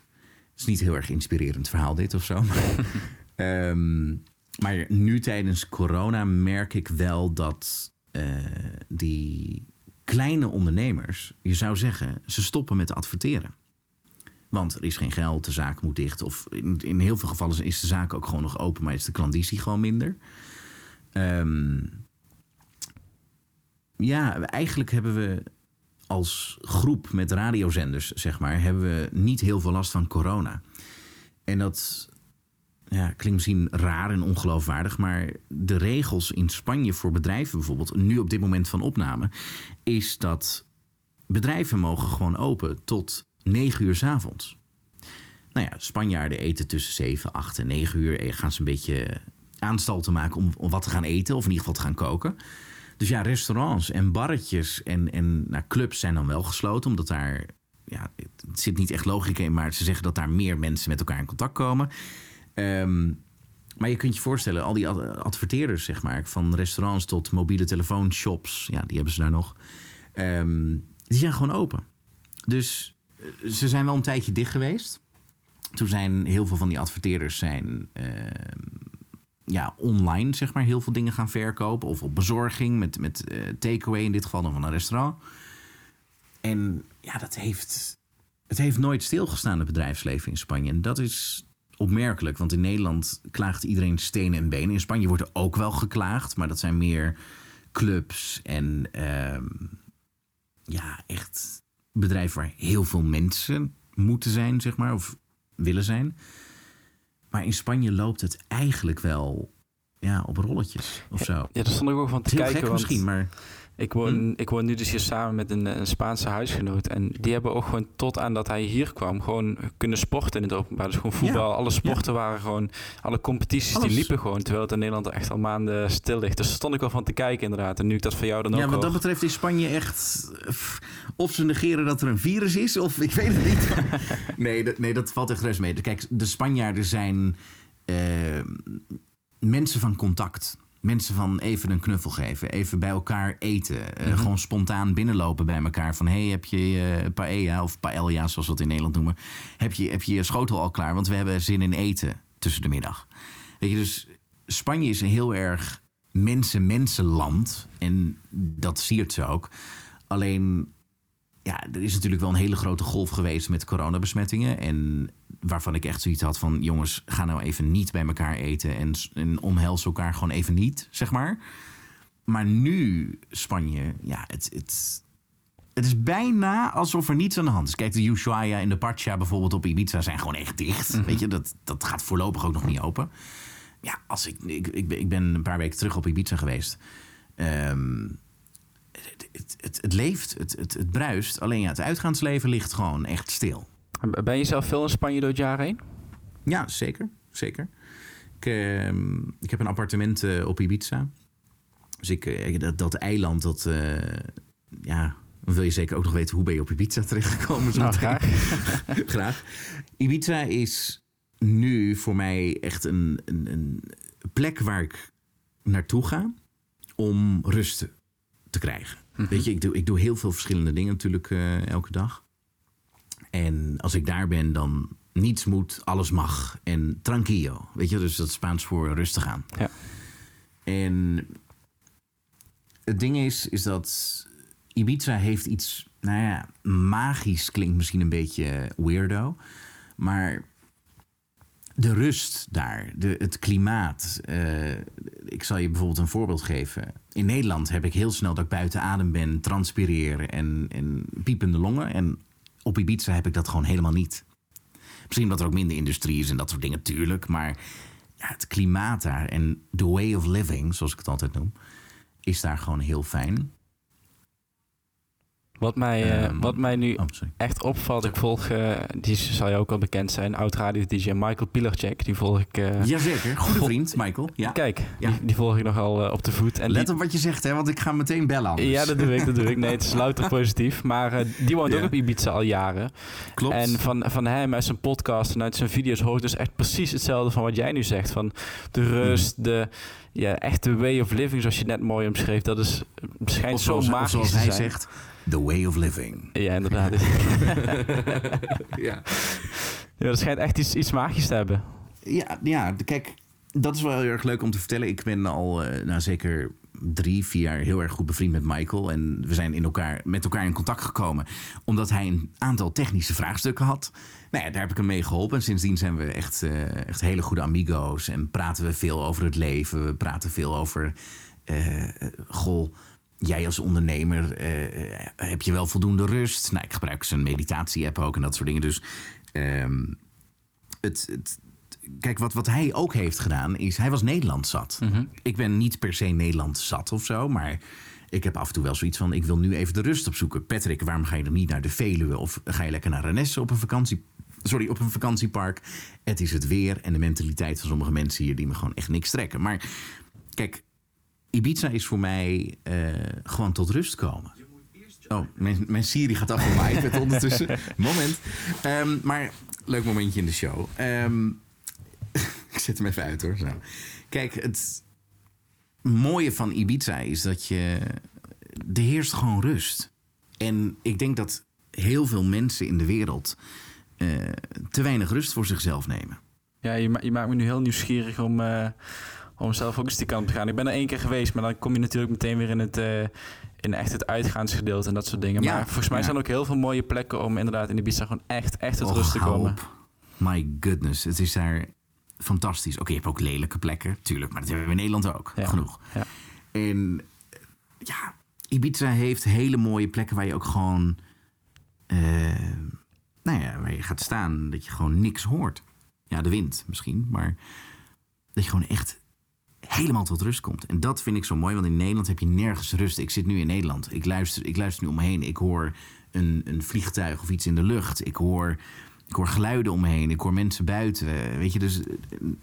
Het is niet heel erg inspirerend verhaal dit of zo. Maar, <laughs> Ehm, maar nu tijdens corona merk ik wel dat eh, die kleine ondernemers, je zou zeggen, ze stoppen met adverteren. Want er is geen geld, de zaak moet dicht. Of in, in heel veel gevallen is de zaak ook gewoon nog open, maar is de klanditie gewoon minder. Ehm, ja, eigenlijk hebben we als groep met radiozenders, zeg maar, hebben we niet heel veel last van corona. En dat ja, klinkt misschien raar en ongeloofwaardig, maar de regels in Spanje voor bedrijven bijvoorbeeld, nu op dit moment van opname, is dat bedrijven mogen gewoon open tot 9 uur s avonds. Nou ja, Spanjaarden eten tussen 7, 8 en 9 uur. En gaan ze een beetje aanstalten maken om, om wat te gaan eten, of in ieder geval te gaan koken. Dus ja, restaurants en barretjes en, en nou, clubs zijn dan wel gesloten, omdat daar. Ja, het zit niet echt logica in, maar ze zeggen dat daar meer mensen met elkaar in contact komen. Ehm, maar je kunt je voorstellen, al die adverteerders, zeg maar, van restaurants tot mobiele telefoonshops, ja, die hebben ze daar nog. Ehm, die zijn gewoon open. Dus eh, ze zijn wel een tijdje dicht geweest. Toen zijn heel veel van die adverteerders zijn ehm, ja, online zeg maar, heel veel dingen gaan verkopen. Of op bezorging met, met uh, takeaway, in dit geval dan van een restaurant. En ja, dat heeft, het heeft nooit stilgestaan, het bedrijfsleven in Spanje. En dat is opmerkelijk, want in Nederland klaagt iedereen stenen en benen. In Spanje wordt er ook wel geklaagd, maar dat zijn meer clubs en ehm, ja, echt bedrijven waar heel veel mensen moeten zijn, zeg maar, of willen zijn. Maar in Spanje loopt het eigenlijk wel ja, op rolletjes of zo. Ja, daar stond ik ook van te kijken. Gek misschien, maar ik woon, hm. ik woon nu dus hier samen met een, een, Spaanse huisgenoot. En die hebben ook gewoon tot aan dat hij hier kwam, gewoon kunnen sporten in het openbaar. Dus gewoon voetbal, alle sporten waren gewoon, alle competities die liepen gewoon. Terwijl het in Nederland echt al maanden stil ligt. Dus daar stond ik wel van te kijken inderdaad. En nu ik dat voor jou dan ook Ja, wat dat betreft is Spanje echt... Of ze negeren dat er een virus is, of ik weet het niet. <laughs> nee, dat, nee, dat valt echt rest mee. Kijk, de Spanjaarden zijn uh, mensen van contact mensen van even een knuffel geven, even bij elkaar eten. Eh, mhm. Gewoon spontaan binnenlopen bij elkaar. Van hey, heb je uh, paella of paella, zoals we het in Nederland noemen. Heb je, heb je je schotel al klaar? Want we hebben zin in eten tussen de middag. Weet je, dus Spanje is een heel erg mensen-mensenland. En dat siert ze ook. Alleen ja, er is natuurlijk wel een hele grote golf geweest met coronabesmettingen. En waarvan ik echt zoiets had van... jongens, ga nou even niet bij elkaar eten... en, en omhels elkaar gewoon even niet, zeg maar. Maar nu, Spanje, ja, het, het, het is bijna alsof er niets aan de hand is. Kijk, de Ushuaia en de Pacha bijvoorbeeld op Ibiza zijn gewoon echt dicht. Mhm. Weet je, dat, dat gaat voorlopig ook nog niet open. Ja, als ik, ik, ik, ben een paar weken terug op Ibiza geweest... Um, het, het, het, leeft, het, het, het bruist. Alleen ja, het uitgaansleven ligt gewoon echt stil. Ben je zelf veel in Spanje door het jaar heen? Ja, zeker. zeker. Ik, ehm, ik heb een appartement uh, op Ibiza. Dus ik, uh, dat, dat eiland, dat... Uh, ja, wil je zeker ook nog weten hoe ben je op Ibiza terechtgekomen? Nou, graag. <laughs> graag. Ibiza is nu voor mij echt een, een, een plek waar ik naartoe ga om rust te krijgen. Mhm. Weet je, ik doe, ik doe heel veel verschillende dingen natuurlijk uh, elke dag. En als ik daar ben, dan niets moet, alles mag. En tranquillo. Weet je, dus dat Spaans voor rustig aan. Ja. En het ding is, is dat Ibiza heeft iets, nou ja, magisch klinkt misschien een beetje weirdo. Maar de rust daar, de, het klimaat. Uh, ik zal je bijvoorbeeld een voorbeeld geven. In Nederland heb ik heel snel dat ik buiten adem ben, transpireer en, en piepende longen. En op Ibiza heb ik dat gewoon helemaal niet. Misschien omdat er ook minder industrie is en dat soort dingen, tuurlijk. Maar het klimaat daar en the way of living, zoals ik het altijd noem, is daar gewoon heel fijn. Wat mij, uh, wat mij nu oh, echt opvalt, ik volg, uh, die zal je ook al bekend zijn, oud-radio-dj Michael Pilarczyk. Die volg ik... Uh, Jazeker, goede vriend Michael. Ja. Kijk, ja. Die, die, volg ik nogal op de voet. En Let op wat je zegt, hè, want ik ga meteen bellen anders. Ja, dat doe ik, dat doe ik. Nee, het is <laughs> louter positief. Maar die woont ook op Ibiza al jaren. Klopt. En van, van hem uit zijn podcast en uit zijn video's hoor ik dus echt precies hetzelfde van wat jij nu zegt. Van de rust, mm. de ja, echt de way of living, zoals je net mooi omschreef. Dat is, schijnt zo magisch zoals hij zegt The way of living. Ja, inderdaad. <laughs> ja. ja, dat schijnt echt iets, iets magisch te hebben. Ja, ja, kijk, dat is wel heel erg leuk om te vertellen. Ik ben al uh, nou, zeker drie, vier jaar heel erg goed bevriend met Michael. En we zijn in elkaar, met elkaar in contact gekomen. Omdat hij een aantal technische vraagstukken had. Nou ja, daar heb ik hem mee geholpen. En sindsdien zijn we echt, uh, echt hele goede amigo's. En praten we veel over het leven. We praten veel over... Uh, goh, jij als ondernemer, eh, heb je wel voldoende rust? Nou, ik gebruik zijn meditatie-app ook en dat soort dingen. Dus ehm, het, het, kijk, wat, wat hij ook heeft gedaan is, hij was Nederland zat. Ik ben niet per se Nederland zat of zo, maar ik heb af en toe wel zoiets van, ik wil nu even de rust opzoeken. Patrick, waarom ga je dan niet naar de Veluwe of ga je lekker naar Renesse op een vakantie? Sorry, op een vakantiepark. Het is het weer en de mentaliteit van sommige mensen hier die me gewoon echt niks trekken. Maar kijk, Ibiza is voor mij eh, gewoon tot rust komen. Oh, mijn, mijn Siri gaat af van mij ondertussen. <laughs> Moment. Ehm, maar leuk momentje in de show. Ehm, <laughs> ik zet hem even uit hoor. Zo. Kijk, het mooie van Ibiza is dat je. Er heerst gewoon rust. En ik denk dat heel veel mensen in de wereld eh, te weinig rust voor zichzelf nemen. Ja, je, ma je maakt me nu heel nieuwsgierig om, uh, om zelf ook eens die kant te gaan. Ik ben er één keer geweest, maar dan kom je natuurlijk meteen weer in het, uh, in echt het uitgaansgedeelte en dat soort dingen. Ja, maar volgens mij ja. zijn er ook heel veel mooie plekken om inderdaad in Ibiza gewoon echt, echt tot rust te komen. op. My goodness, het is daar fantastisch. Oké, je hebt ook lelijke plekken, tuurlijk, maar dat hebben we in Nederland ook. Ja. Genoeg. Ja. En eh, ja, Ibiza heeft hele mooie plekken waar je ook gewoon, eh, nou ja, waar je gaat staan, dat je gewoon niks hoort. Ja, de wind misschien, maar dat je gewoon echt helemaal tot rust komt. En dat vind ik zo mooi, want in Nederland heb je nergens rust. Ik zit nu in Nederland. Ik luister, ik luister nu om me heen. Ik hoor een, een vliegtuig of iets in de lucht. Ik hoor, ik hoor geluiden om me heen. Ik hoor mensen buiten. Weet je, dus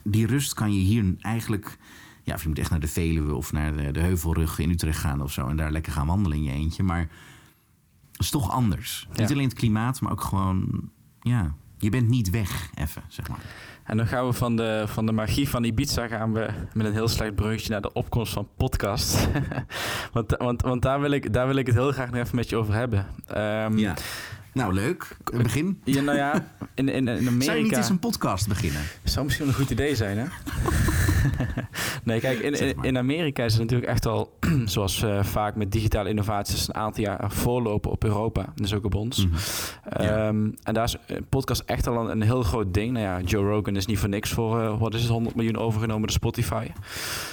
die rust kan je hier eigenlijk... Ja, of je moet echt naar de Veluwe of naar de, de Heuvelrug in Utrecht gaan of zo... en daar lekker gaan wandelen in je eentje. Maar het is toch anders. Ja. Niet alleen het klimaat, maar ook gewoon... Ja, je bent niet weg, even, zeg maar. En dan gaan we van de, van de magie van Ibiza gaan we met een heel slecht bruggetje naar de opkomst van podcast. <laughs> want want, want daar, wil ik, daar wil ik het heel graag nog even met je over hebben. Ehm, Ja. Nou, leuk. Begin. ja, nou ja, in, in, in Amerika... Zou je niet eens een podcast beginnen? Zou misschien wel een goed idee zijn, hè? <laughs> <laughs> nee, kijk, in, in, in Amerika is het natuurlijk echt al, <clears throat> zoals eh, vaak met digitale innovaties, een aantal jaar voorlopen op Europa. Dus ook op ons. Mhm. Ehm, En daar is een podcast echt al een, een heel groot ding. Nou ja, Joe Rogan is niet voor niks voor, eh, wat is het, 100 miljoen overgenomen door Spotify.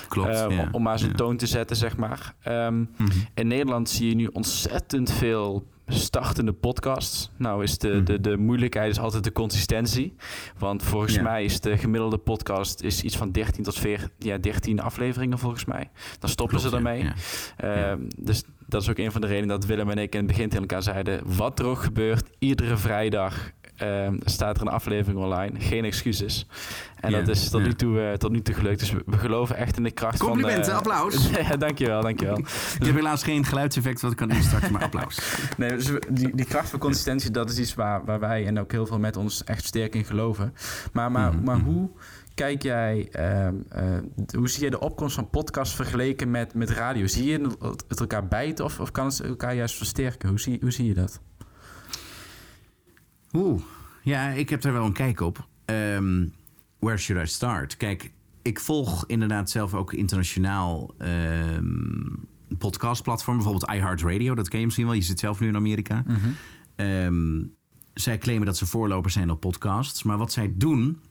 Klopt. Eh, ja. Om maar zijn Ja. toon te zetten, zeg maar. Ehm, Mhm. in Nederland zie je nu ontzettend veel startende podcasts. Nou is de, Mhm. de, de moeilijkheid is altijd de consistentie. Want volgens Ja. mij is de gemiddelde podcast is iets van 13 tot 14, ja, 13 afleveringen volgens mij. Dan stoppen Klopt, ze ermee. Ja. Ehm, dus dat is ook een van de redenen dat Willem en ik in het begin tegen elkaar zeiden... wat er ook gebeurt, iedere vrijdag ehm, staat er een aflevering online. Geen excuses. En dat is tot, nu toe, eh, tot nu toe gelukt. Dus we, we geloven echt in de kracht Complimenten, van... eh, applaus. <laughs> ja, dankjewel, dankjewel. Ik heb helaas geen geluidseffect wat ik kan instarten, maar applaus. <laughs> Nee, dus die, die kracht van consistentie, dat is iets waar, waar wij en ook heel veel met ons echt sterk in geloven. Maar, maar, Mhm, maar mhm. hoe kijk jij, ehm, eh, hoe zie je de opkomst van podcasts vergeleken met, met radio? Zie je het het elkaar bijten of, of kan het elkaar juist versterken? Hoe zie, hoe zie je dat? Oeh, ja, ik heb daar wel een kijk op. Ehm, where should I start? Kijk, ik volg inderdaad zelf ook internationaal ehm podcastplatformen. Bijvoorbeeld iHeartRadio, dat ken je misschien wel. Je zit zelf nu in Amerika. Ehm, zij claimen dat ze voorlopers zijn op podcasts. Maar wat zij doen,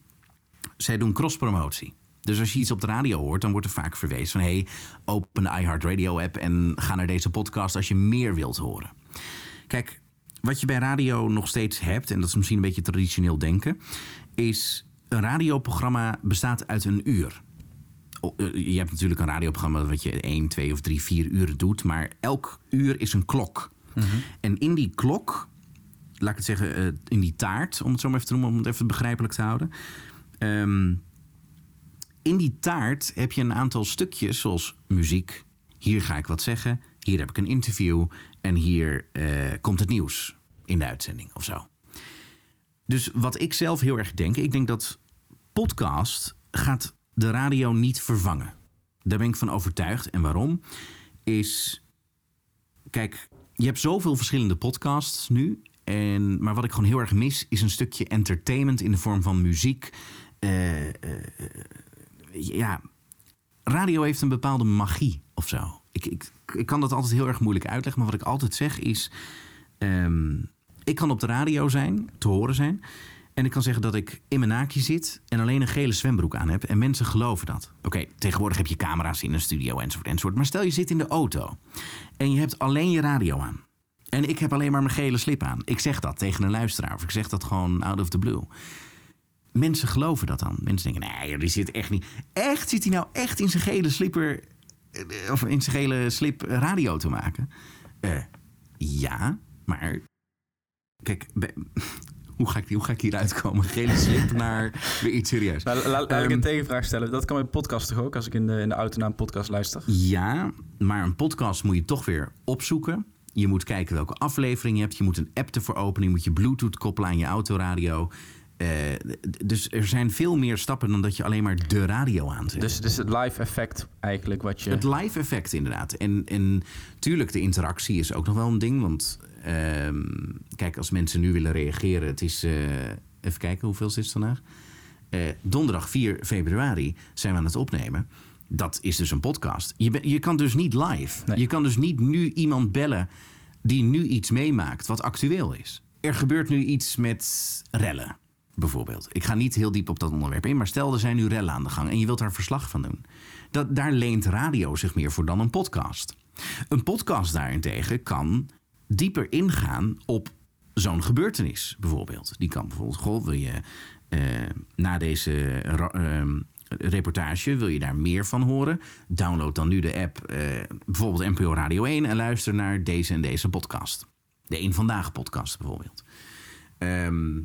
zij doen cross-promotie. Dus als je iets op de radio hoort, dan wordt er vaak verwezen van... hey, open de iHeartRadio-app en ga naar deze podcast als je meer wilt horen. Kijk, wat je bij radio nog steeds hebt, en dat is misschien een beetje traditioneel denken... is een radioprogramma bestaat uit een uur. Eh, Je hebt natuurlijk een radioprogramma wat je 1, 2 of 3, 4 uur doet... maar elk uur is een klok. En in die klok, laat ik het zeggen, eh, in die taart... om het zo maar even te noemen, om het even begrijpelijk te houden... Ehm, in die taart heb je een aantal stukjes, zoals muziek. Hier ga ik wat zeggen. Hier heb ik een interview. En hier eh, komt het nieuws in de uitzending of zo. Dus wat ik zelf heel erg denk, ik denk dat podcast gaat de radio niet vervangen. Daar ben ik van overtuigd. En waarom? Is, kijk, je hebt zoveel verschillende podcasts nu. En, maar wat ik gewoon heel erg mis, is een stukje entertainment in de vorm van muziek. Eh, eh, ja, radio heeft een bepaalde magie of zo. Ik, ik, ik kan dat altijd heel erg moeilijk uitleggen. Maar wat ik altijd zeg is... ehm, ik kan op de radio zijn, te horen zijn. En ik kan zeggen dat ik in mijn naakje zit en alleen een gele zwembroek aan heb. En mensen geloven dat. Oké, tegenwoordig heb je camera's in een studio enzovoort enzovoort. Maar stel je zit in de auto en je hebt alleen je radio aan. En ik heb alleen maar mijn gele slip aan. Ik zeg dat tegen een luisteraar of ik zeg dat gewoon out of the blue. Mensen geloven dat dan. Mensen denken, nee, die zit echt niet. Echt zit hij nou echt in zijn gele slipper eh, of in zijn gele slip radio te maken? Eh, ja, maar kijk, <laughs> hoe ga ik, hoe ga ik hieruit komen? Gele slip naar weer iets serieus. Nou, la- laat ik Ehm, een tegenvraag stellen. Dat kan bij podcast toch ook, als ik in de, in de auto naar een podcast luister? Ja, maar een podcast moet je toch weer opzoeken. Je moet kijken welke aflevering je hebt. Je moet een app ervoor openen. Je moet je Bluetooth koppelen aan je autoradio. Eh, dus er zijn veel meer stappen dan dat je alleen maar de radio aanzet. Dus, dus het live effect eigenlijk wat je... Het live effect inderdaad. En, en tuurlijk, de interactie is ook nog wel een ding. Want ehm, kijk, als mensen nu willen reageren... Het is, eh, even kijken, hoeveel is het vandaag? Eh, donderdag 4 februari zijn we aan het opnemen. Dat is dus een podcast. Je, ben- je kan dus niet live. Nee. Je kan dus niet nu iemand bellen die nu iets meemaakt wat actueel is. Er gebeurt nu iets met rellen, bijvoorbeeld. Ik ga niet heel diep op dat onderwerp in, maar stel er zijn nu rellen aan de gang en je wilt daar verslag van doen. Dat, daar leent radio zich meer voor dan een podcast. Een podcast daarentegen kan dieper ingaan op zo'n gebeurtenis, bijvoorbeeld. Die kan bijvoorbeeld, goh, wil je eh, na deze ehm, reportage, wil je daar meer van horen? Download dan nu de app, eh, bijvoorbeeld NPO Radio 1... en luister naar deze en deze podcast. De Eén Vandaag podcast bijvoorbeeld. Ehm,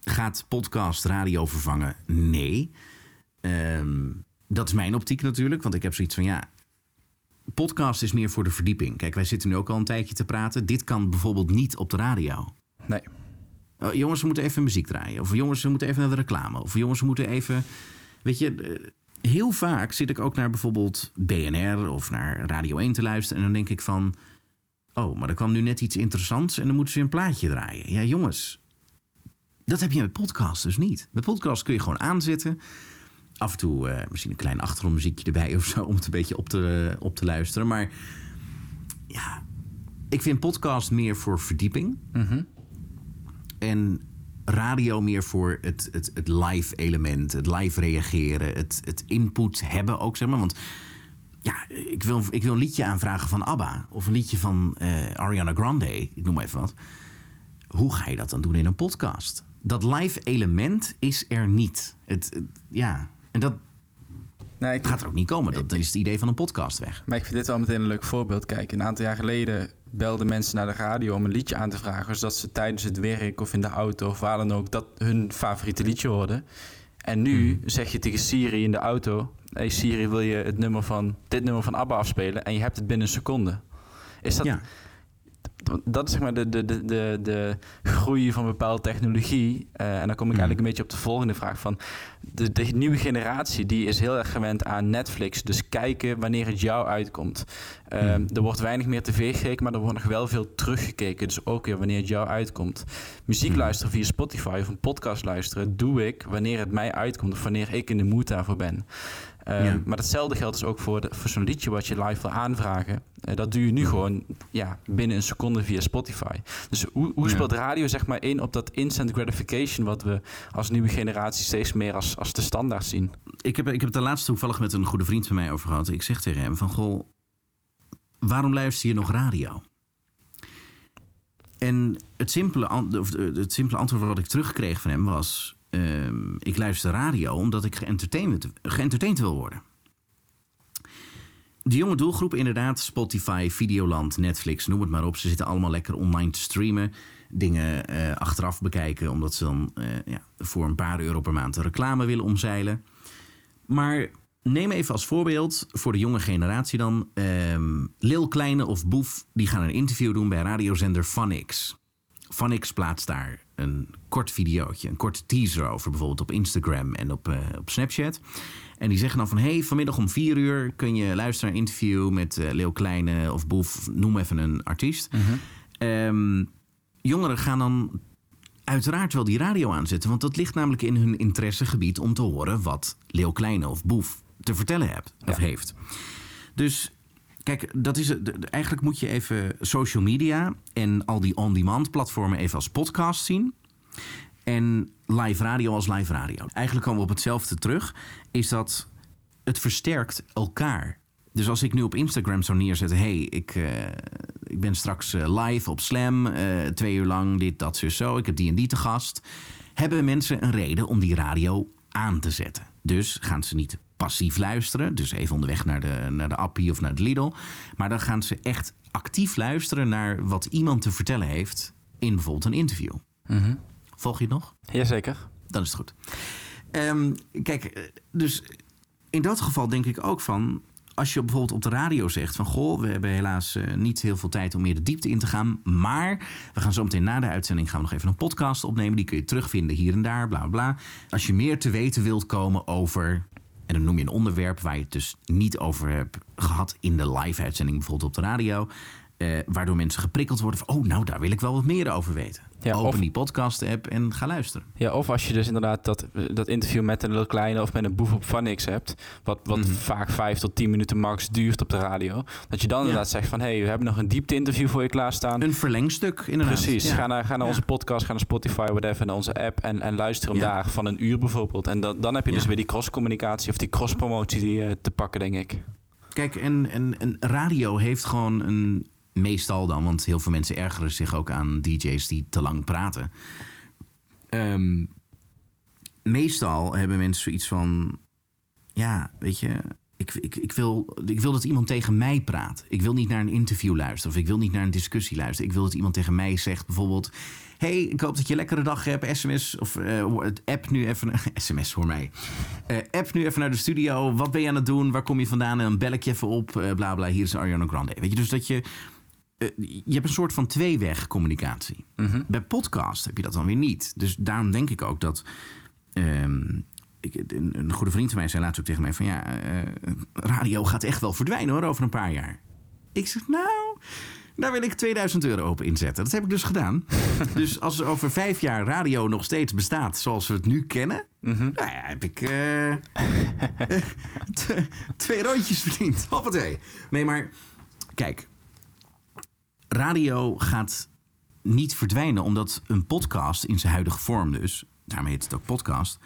gaat podcast radio vervangen? Nee. Ehm, dat is mijn optiek natuurlijk, want ik heb zoiets van ja. Podcast is meer voor de verdieping. Kijk, wij zitten nu ook al een tijdje te praten. Dit kan bijvoorbeeld niet op de radio. Nee. Oh, jongens, we moeten even muziek draaien. Of jongens, we moeten even naar de reclame. Of jongens, we moeten even. Weet je, eh, heel vaak zit ik ook naar bijvoorbeeld BNR of naar Radio 1 te luisteren. En dan denk ik van. Oh, maar er kwam nu net iets interessants en dan moeten ze een plaatje draaien. Ja, jongens. Dat heb je met podcast dus niet. Met podcast kun je gewoon aanzetten. Af en toe eh, misschien een klein achtergrondmuziekje erbij <laughs> of zo. Om het een beetje op te, op te luisteren. Maar ja, ik vind podcast meer voor verdieping. En radio meer voor het, het, het live element, het live reageren, het, het input hebben ook, zeg maar. Want ja, ik wil, ik wil een liedje aanvragen van ABBA of een liedje van eh, Ariana Grande, ik noem maar even wat. Hoe ga je dat dan doen in een podcast? Dat live element is er niet. Het, het- ja, en dat Nee, ik, gaat er ook niet komen. Dat is het idee van een podcast weg. Maar ik vind dit wel meteen een leuk voorbeeld. Kijk, een aantal jaar geleden belden mensen naar de radio om een liedje aan te vragen. Zodat ze tijdens het werk of in de auto of waar dan ook dat hun favoriete liedje hoorden. En nu zeg je tegen Siri in de auto: Hey Siri, wil je het nummer van dit nummer van ABBA afspelen? En je hebt het binnen een seconde. Is dat, Ja. Dat is zeg maar de, de, de, de, de groei van bepaalde technologie. Eh, en dan kom ik eigenlijk een beetje op de volgende vraag van... De, de nieuwe generatie die is heel erg gewend aan Netflix. Dus kijken wanneer het jou uitkomt. Eh, Er wordt weinig meer tv gekeken, maar er wordt nog wel veel teruggekeken. Dus ook weer wanneer het jou uitkomt. Muziek luisteren via Spotify of een podcast luisteren... doe ik wanneer het mij uitkomt of wanneer ik in de mood daarvoor ben. Eh, Ja. Maar datzelfde geldt dus ook voor, de, voor zo'n liedje wat je live wil aanvragen. Eh, dat doe je nu gewoon ja, binnen een seconde via Spotify. Dus hoe, hoe Ja. speelt radio zeg maar in op dat instant gratification... wat we als nieuwe generatie steeds meer als, als de standaard zien? ik heb, ik heb het de laatste toevallig met een goede vriend van mij over gehad. Ik zeg tegen hem van, goh, waarom luister je nog radio? En het simpele, het simpele antwoord wat ik terugkreeg van hem was... ehm, ik luister radio omdat ik geëntertained, wil worden. De jonge doelgroep inderdaad, Spotify, Videoland, Netflix, noem het maar op. Ze zitten allemaal lekker online te streamen. Dingen eh, achteraf bekijken, omdat ze dan eh, ja, voor een paar euro per maand reclame willen omzeilen. Maar neem even als voorbeeld voor de jonge generatie dan. ehm Lil Kleine of Boef, die gaan een interview doen bij radiozender Funix. Funix plaatst daar een kort videootje, een korte teaser over, bijvoorbeeld op Instagram en op, eh, op Snapchat. En die zeggen dan van, hey, vanmiddag om vier uur kun je luisteren naar een interview met eh Lil Kleine of Boef, noem even een artiest. Ehm, jongeren gaan dan uiteraard wel die radio aanzetten. Want dat ligt namelijk in hun interessegebied om te horen wat Leeuw Kleine of Boef te vertellen hebt, of Ja. heeft. Dus kijk, dat is Eigenlijk moet je even social media en al die on-demand platformen even als podcast zien. en live radio als live radio. Eigenlijk komen we op hetzelfde terug. Is dat het versterkt elkaar. Dus als ik nu op Instagram zou neerzetten... hey, ik, uh, ik ben straks uh, live op Slam, uh, twee uur lang, dit, dat, zo, zo. Ik heb die en die te gast. Hebben mensen een reden om die radio aan te zetten. Dus gaan ze niet passief luisteren. Dus even onderweg naar de, naar de Appie of naar de Lidl. Maar dan gaan ze echt actief luisteren naar wat iemand te vertellen heeft... in bijvoorbeeld een interview. Mhm. Volg je het nog? Jazeker. Dan is het goed. Ehm, kijk, dus in dat geval denk ik ook van... als je bijvoorbeeld op de radio zegt van... goh, we hebben helaas uh, niet heel veel tijd om meer de diepte in te gaan... maar we gaan zo meteen na de uitzending... gaan we nog even een podcast opnemen. Die kun je terugvinden hier en daar, bla bla. Als je meer te weten wilt komen over... en dan noem je een onderwerp waar je het dus niet over hebt gehad... in de live-uitzending bijvoorbeeld op de radio... Uh, waardoor mensen geprikkeld worden van... oh, nou, daar wil ik wel wat meer over weten. Ja, Open of, die podcast-app en ga luisteren. Ja, of als je dus inderdaad dat, dat interview met een kleine... of met een boef op Funix hebt... wat, wat mm -hmm. vaak vijf tot tien minuten max duurt op de radio... dat je dan ja. inderdaad zegt van... hé, hey, we hebben nog een diepte-interview voor je klaarstaan. Een verlengstuk, inderdaad. Precies. Ja. Ga naar, ga naar onze podcast, ga naar Spotify, whatever... naar onze app en, en luister hem daar van een uur bijvoorbeeld. En dan, dan heb je dus weer die cross-communicatie... of die cross-promotie uh, te pakken, denk ik. Kijk, en, en, en radio heeft gewoon een meestal dan, want heel veel mensen ergeren zich ook aan DJ's die te lang praten. Um, meestal hebben mensen zoiets van: ja, weet je, ik, ik, ik, wil, ik wil dat iemand tegen mij praat. Ik wil niet naar een interview luisteren of ik wil niet naar een discussie luisteren. Ik wil dat iemand tegen mij zegt, bijvoorbeeld: hey, ik hoop dat je een lekkere dag hebt. SMS of uh, app nu even. SMS <laughs> voor mij. Uh, app nu even naar de studio. Wat ben je aan het doen? Waar kom je vandaan? En dan bel ik je even op. Uh, bla bla. Hier is Ariana Grande. Weet je, dus dat je je hebt een soort van tweeweg communicatie. Mm -hmm. Bij podcast heb je dat dan weer niet. Dus daarom denk ik ook dat. Um, ik, een, een, goede vriend van mij zei laatst ook tegen mij: van ja, uh, radio gaat echt wel verdwijnen hoor, over een paar jaar. Ik zeg, nou, daar wil ik 2000 euro op inzetten. Dat heb ik dus gedaan. <laughs> dus als er over vijf jaar radio nog steeds bestaat zoals we het nu kennen, mm -hmm. nou ja, heb ik <laughs> uh, twee rondjes verdiend. Hoppatee. Nee, maar kijk, radio gaat niet verdwijnen, omdat een podcast in zijn huidige vorm dus, daarmee heet het ook podcast,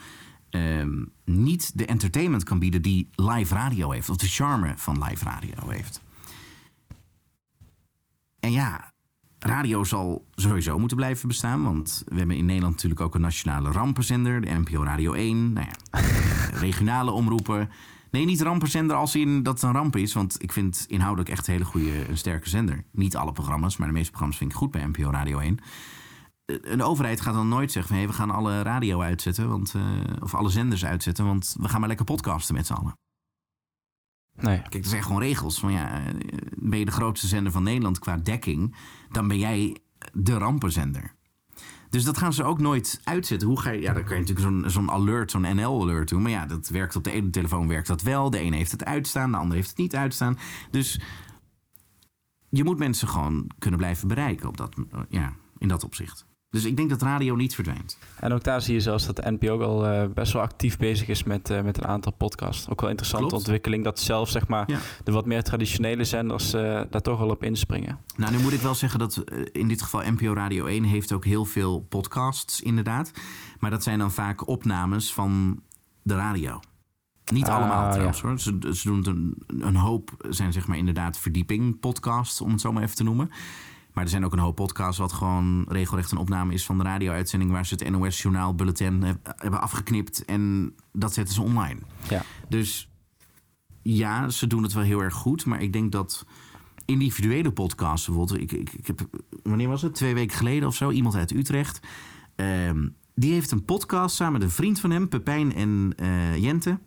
um, niet de entertainment kan bieden die live radio heeft, of de charme van live radio heeft. En ja, radio zal sowieso moeten blijven bestaan, want we hebben in Nederland natuurlijk ook een nationale rampenzender, de NPO Radio 1, nou ja, <laughs> regionale omroepen. Nee, niet rampenzender als in dat het een ramp is. Want ik vind inhoudelijk echt een hele goede, een sterke zender. Niet alle programma's, maar de meeste programma's vind ik goed bij NPO Radio 1. Een overheid gaat dan nooit zeggen van... Hey, we gaan alle radio uitzetten, want, uh, of alle zenders uitzetten... want we gaan maar lekker podcasten met z'n allen. Nee. Kijk, er zijn gewoon regels. Van, ja, ben je de grootste zender van Nederland qua dekking... dan ben jij de rampenzender. Dus dat gaan ze ook nooit uitzetten. Hoe ga je, ja, dan kan je natuurlijk zo'n alert, zo'n NL-alert doen. Maar ja, dat werkt op de ene telefoon werkt dat wel. De ene heeft het uitstaan, de andere heeft het niet uitstaan. Dus je moet mensen gewoon kunnen blijven bereiken op dat, ja, in dat opzicht. Dus ik denk dat radio niet verdwijnt. En ook daar zie je zelfs dat de NPO ook al uh, best wel actief bezig is met, uh, met een aantal podcasts. Ook wel interessante Klopt. ontwikkeling dat zelfs zeg maar, ja. de wat meer traditionele zenders uh, daar toch wel op inspringen. Nou, nu moet ik wel zeggen dat in dit geval NPO Radio 1 heeft ook heel veel podcasts inderdaad. Maar dat zijn dan vaak opnames van de radio. Niet ah, allemaal trouwens ja. hoor. Ze, ze doen een, een hoop, zijn zeg maar inderdaad verdieping podcasts, om het zo maar even te noemen. Maar er zijn ook een hoop podcasts wat gewoon regelrecht een opname is van de radio-uitzending waar ze het NOS-journaal bulletin hebben afgeknipt en dat zetten ze online. Ja. Dus ja, ze doen het wel heel erg goed, maar ik denk dat individuele podcasts bijvoorbeeld, ik, ik, ik heb, wanneer was het? Twee weken geleden of zo, iemand uit Utrecht. Um, die heeft een podcast samen met een vriend van hem, Pepijn en uh, Jente.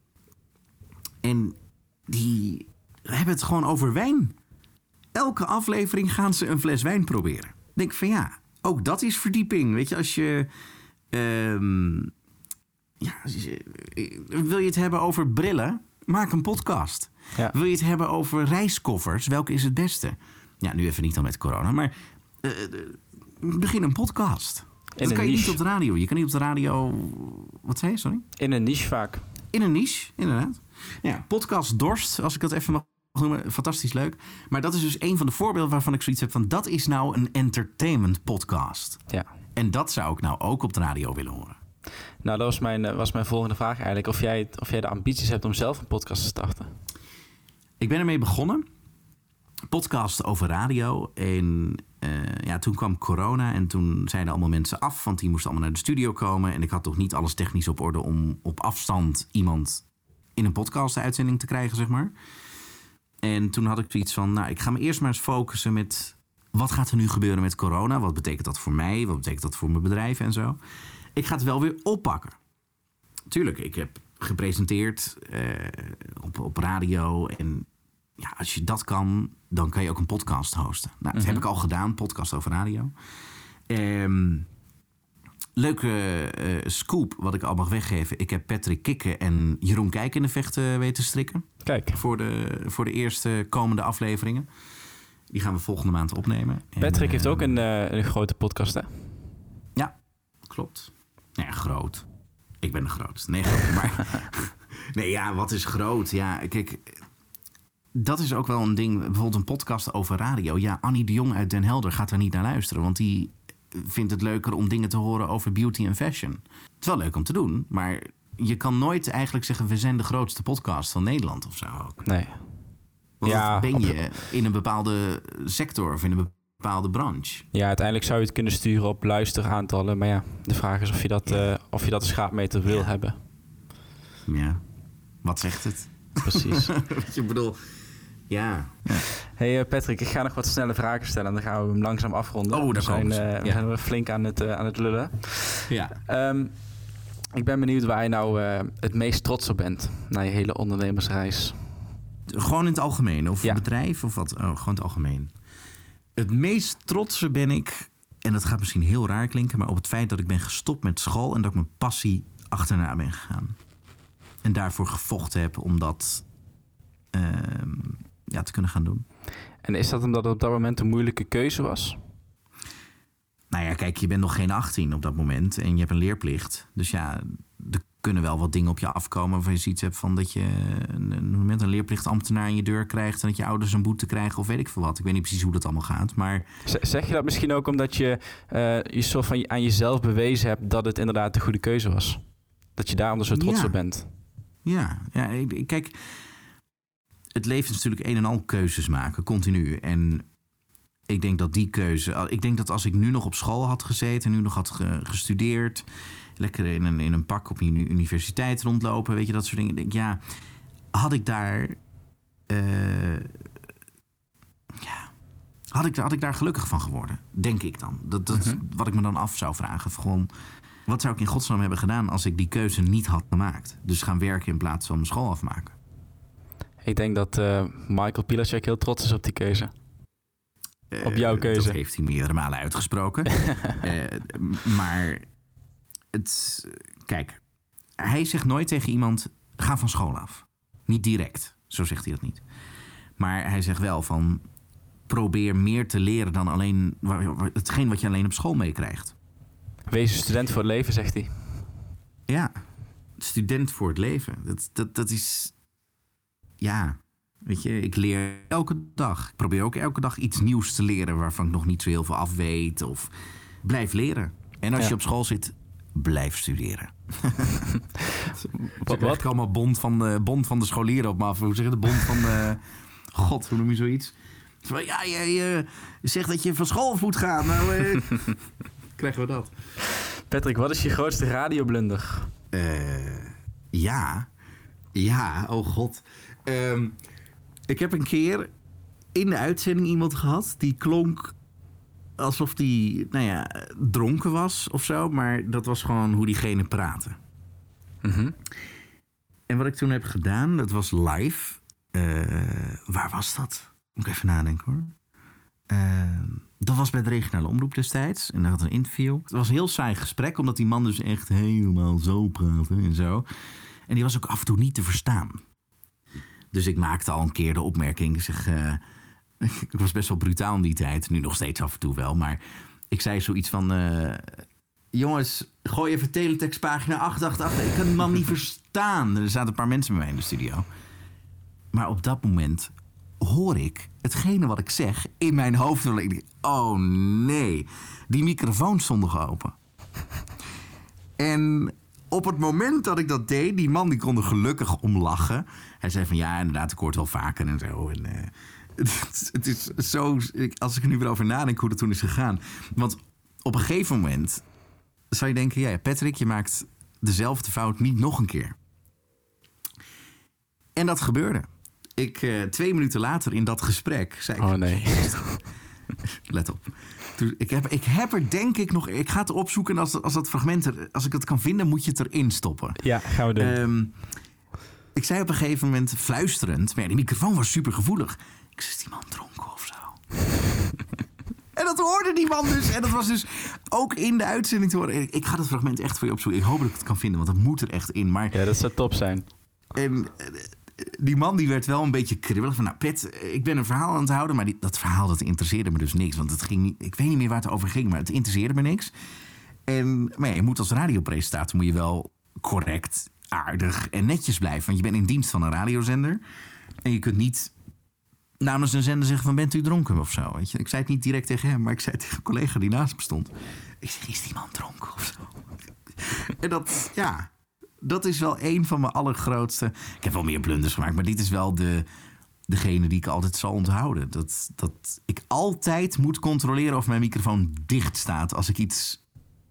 En die hebben het gewoon over wijn elke aflevering gaan ze een fles wijn proberen. Denk van ja, ook dat is verdieping. Weet je, als je. Um, ja, wil je het hebben over brillen? Maak een podcast. Ja. Wil je het hebben over reiskoffers? Welke is het beste? Ja, nu even niet dan met corona, maar uh, begin een podcast. In dat kan je niet op de radio. Je kan niet op de radio. Wat zei je, sorry? In een niche vaak. In een niche, inderdaad. Ja, podcast Dorst, als ik dat even mag. Fantastisch leuk. Maar dat is dus een van de voorbeelden waarvan ik zoiets heb van... dat is nou een entertainment podcast. Ja. En dat zou ik nou ook op de radio willen horen. Nou, dat was mijn, eh, was mijn volgende vraag eigenlijk. Of jij, of jij de ambities hebt om zelf een podcast te starten. Ik ben ermee begonnen. Podcast over radio. En eh, ja, toen kwam corona en toen zeiden allemaal mensen af, want die moesten allemaal naar de studio komen. En ik had toch niet alles technisch op orde om op afstand iemand in een podcast-uitzending te krijgen, zeg maar. En toen had ik zoiets van, nou, ik ga me eerst maar eens focussen met wat gaat er nu gebeuren met corona? Wat betekent dat voor mij? Wat betekent dat voor mijn bedrijf en zo? Ik ga het wel weer oppakken. Tuurlijk, ik heb gepresenteerd eh, op, op radio. En ja, als je dat kan, dan kan je ook een podcast hosten. Nou, dat heb ik al gedaan, podcast over radio. Ehm, leuke eh, scoop wat ik al mag weggeven. Ik heb Patrick Kikken en Jeroen Kijk in de vechten weten strikken. Kijk, Voor de, voor de eerste komende afleveringen. Die gaan we volgende maand opnemen. En, Patrick heeft eh, ook een, eh, een grote podcast, hè? Ja, klopt. Ja, groot. Ik ben de grootste. Nee, <laughs> groot, maar... <laughs> nee, ja, wat is groot? Ja, kijk... Dat is ook wel een ding. Bijvoorbeeld een podcast over radio. Ja, Annie de Jong uit Den Helder gaat er niet naar luisteren. Want die vindt het leuker om dingen te horen over beauty en fashion. Het is wel leuk om te doen. Maar je kan nooit eigenlijk zeggen... we zijn de grootste podcast van Nederland of zo. ook. Nee. Want Ja, ben je in een bepaalde sector of in een bepaalde branche. Ja, uiteindelijk zou je het kunnen sturen op luisteraantallen. Maar ja, de vraag is of je dat, eh, of je dat schaapmeter wil Ja. hebben. Ja. Wat zegt het? Precies. <laughs> ik bedoel... Ja. hey eh, Patrick, ik ga nog wat snelle vragen stellen. En dan gaan we hem langzaam afronden. Oh, daar we zijn, eh, we zijn weer flink aan het, eh, aan het lullen. Ja. Ehm, ik ben benieuwd waar je nou eh, het meest trots op bent na je hele ondernemersreis. Gewoon in het algemeen, of Ja. bedrijf of wat? Oh, gewoon in het algemeen. Het meest trotse ben ik, en dat gaat misschien heel raar klinken, maar op het feit dat ik ben gestopt met school en dat ik mijn passie achterna ben gegaan. En daarvoor gevochten heb om dat ehm, ja, te kunnen gaan doen. En is dat omdat het op dat moment een moeilijke keuze was? Nou ja, kijk, je bent nog geen 18 op dat moment en je hebt een leerplicht. Dus ja, er kunnen wel wat dingen op je afkomen waarvan je zoiets hebt van dat je een, moment een leerplichtambtenaar aan je deur krijgt en dat je ouders een boete krijgen of weet ik veel wat. Ik weet niet precies hoe dat allemaal gaat, maar Zeg je dat misschien ook omdat je eh, je soort van aan jezelf bewezen hebt dat het inderdaad de goede keuze was? Dat je daarom zo trots Ja. op bent? Ja, ja kijk, het leven is natuurlijk een en al keuzes maken, continu. En ik denk dat die keuze, ik denk dat als ik nu nog op school had gezeten, nu nog had ge- gestudeerd, lekker in een, in een pak op een uni- universiteit rondlopen, weet je, dat soort dingen. Denk, ja, had ik daar, eh, ja, had ik, had ik daar gelukkig van geworden, denk ik dan. Dat, dat is wat ik me dan af zou vragen. Gewoon, wat zou ik in godsnaam hebben gedaan als ik die keuze niet had gemaakt? Dus gaan werken in plaats van mijn school afmaken. Ik denk dat eh, Michael Pilacek heel trots is op die keuze. Op jouw Eh, keuze. Dat heeft hij meerdere malen uitgesproken. <laughs> Eh, maar het, kijk, hij zegt nooit tegen iemand: ga van school af. Niet direct, zo zegt hij dat niet. Maar hij zegt wel van: probeer meer te leren dan alleen hetgeen wat je alleen op school meekrijgt. Wees een student voor het leven, zegt hij. Ja, student voor het leven. Dat, dat, dat is. Ja, weet je, ik leer elke dag. Ik probeer ook elke dag iets nieuws te leren waarvan ik nog niet zo heel veel af weet. Of blijf leren. En als Ja. je op school zit, blijf studeren. Wat, Wat wat? allemaal bond van, de, bond van de scholieren op me af. Hoe zeg je de bond van de. <laughs> God, hoe noem je zoiets? Van, ja, jij eh, zegt dat je van school af moet gaan. Nou, eh, <laughs> krijgen we dat. Patrick, wat is je grootste radioblunder? Eh, ja. Ja, oh god. Ehm, ik heb een keer in de uitzending iemand gehad die klonk alsof die, nou ja, dronken was of zo. Maar dat was gewoon hoe diegene praatte. Mhm. En wat ik toen heb gedaan, dat was live. Eh, waar was dat? Moet ik even nadenken hoor. Eh, dat was bij de regionale omroep destijds. En daar had een interview. Het was een heel saai gesprek, omdat die man dus echt helemaal zo praatte en zo. En die was ook af en toe niet te verstaan. Dus ik maakte al een keer de opmerking. Ik zeg, eh, <laughs> ik was best wel brutaal in die tijd. Nu nog steeds af en toe wel. Maar ik zei zoiets van... eh, jongens, gooi even teletextpagina 888. Ik kan die man niet <laughs> verstaan. Er zaten een paar mensen bij mij in de studio. Maar op dat moment hoor ik hetgene wat ik zeg in mijn hoofd. Ik denk, oh nee, die microfoon stond nog open. En op het moment dat ik dat deed, die man die kon er gelukkig om lachen. Hij zei van ja, inderdaad, ik hoor het wel vaker en zo. En, eh, <laughs> het, het is zo, als ik er nu weer over nadenk hoe dat toen is gegaan. Want op een gegeven moment zou je denken, ja, Patrick, je maakt dezelfde fout niet nog een keer. En dat gebeurde. Ik, eh, twee minuten later in dat gesprek zei ik... Oh nee. <laughs> Let op. Toen- ik, heb, ik heb er denk ik nog... Ik ga het opzoeken en als, als dat fragment er... Als ik het kan vinden, moet je het erin stoppen. Ja, gaan we doen. Ehm, ik zei op een gegeven moment fluisterend... Maar ja, die microfoon was super gevoelig. Ik zei, is die man dronken of zo? <laughs> en dat hoorde die man dus. En dat was dus ook in de uitzending te horen. Ik, ik ga dat fragment echt voor je opzoeken. Ik hoop dat ik het kan vinden, want dat moet er echt in. Maar ja, dat zou top zijn. en eh, die man die werd wel een beetje kribbelig. Van, nou, Pet, ik ben een verhaal aan het houden. Maar die, dat verhaal dat interesseerde me dus niks. Want het ging niet, ik weet niet meer waar het over ging, maar het interesseerde me niks. En, maar ja, je moet als radiopresentator moet je wel correct, aardig en netjes blijven. Want je bent in dienst van een radiozender. En je kunt niet namens een zender zeggen van bent u dronken of zo. Weet je? Ik zei het niet direct tegen hem, maar ik zei het tegen een collega die naast me stond. Ik zeg, is die man dronken of zo? <laughs> En dat, ja, dat is wel een van mijn allergrootste. Ik heb wel meer blunders gemaakt, maar dit is wel de, degene die ik altijd zal onthouden. Dat, dat ik altijd moet controleren of mijn microfoon dicht staat als ik iets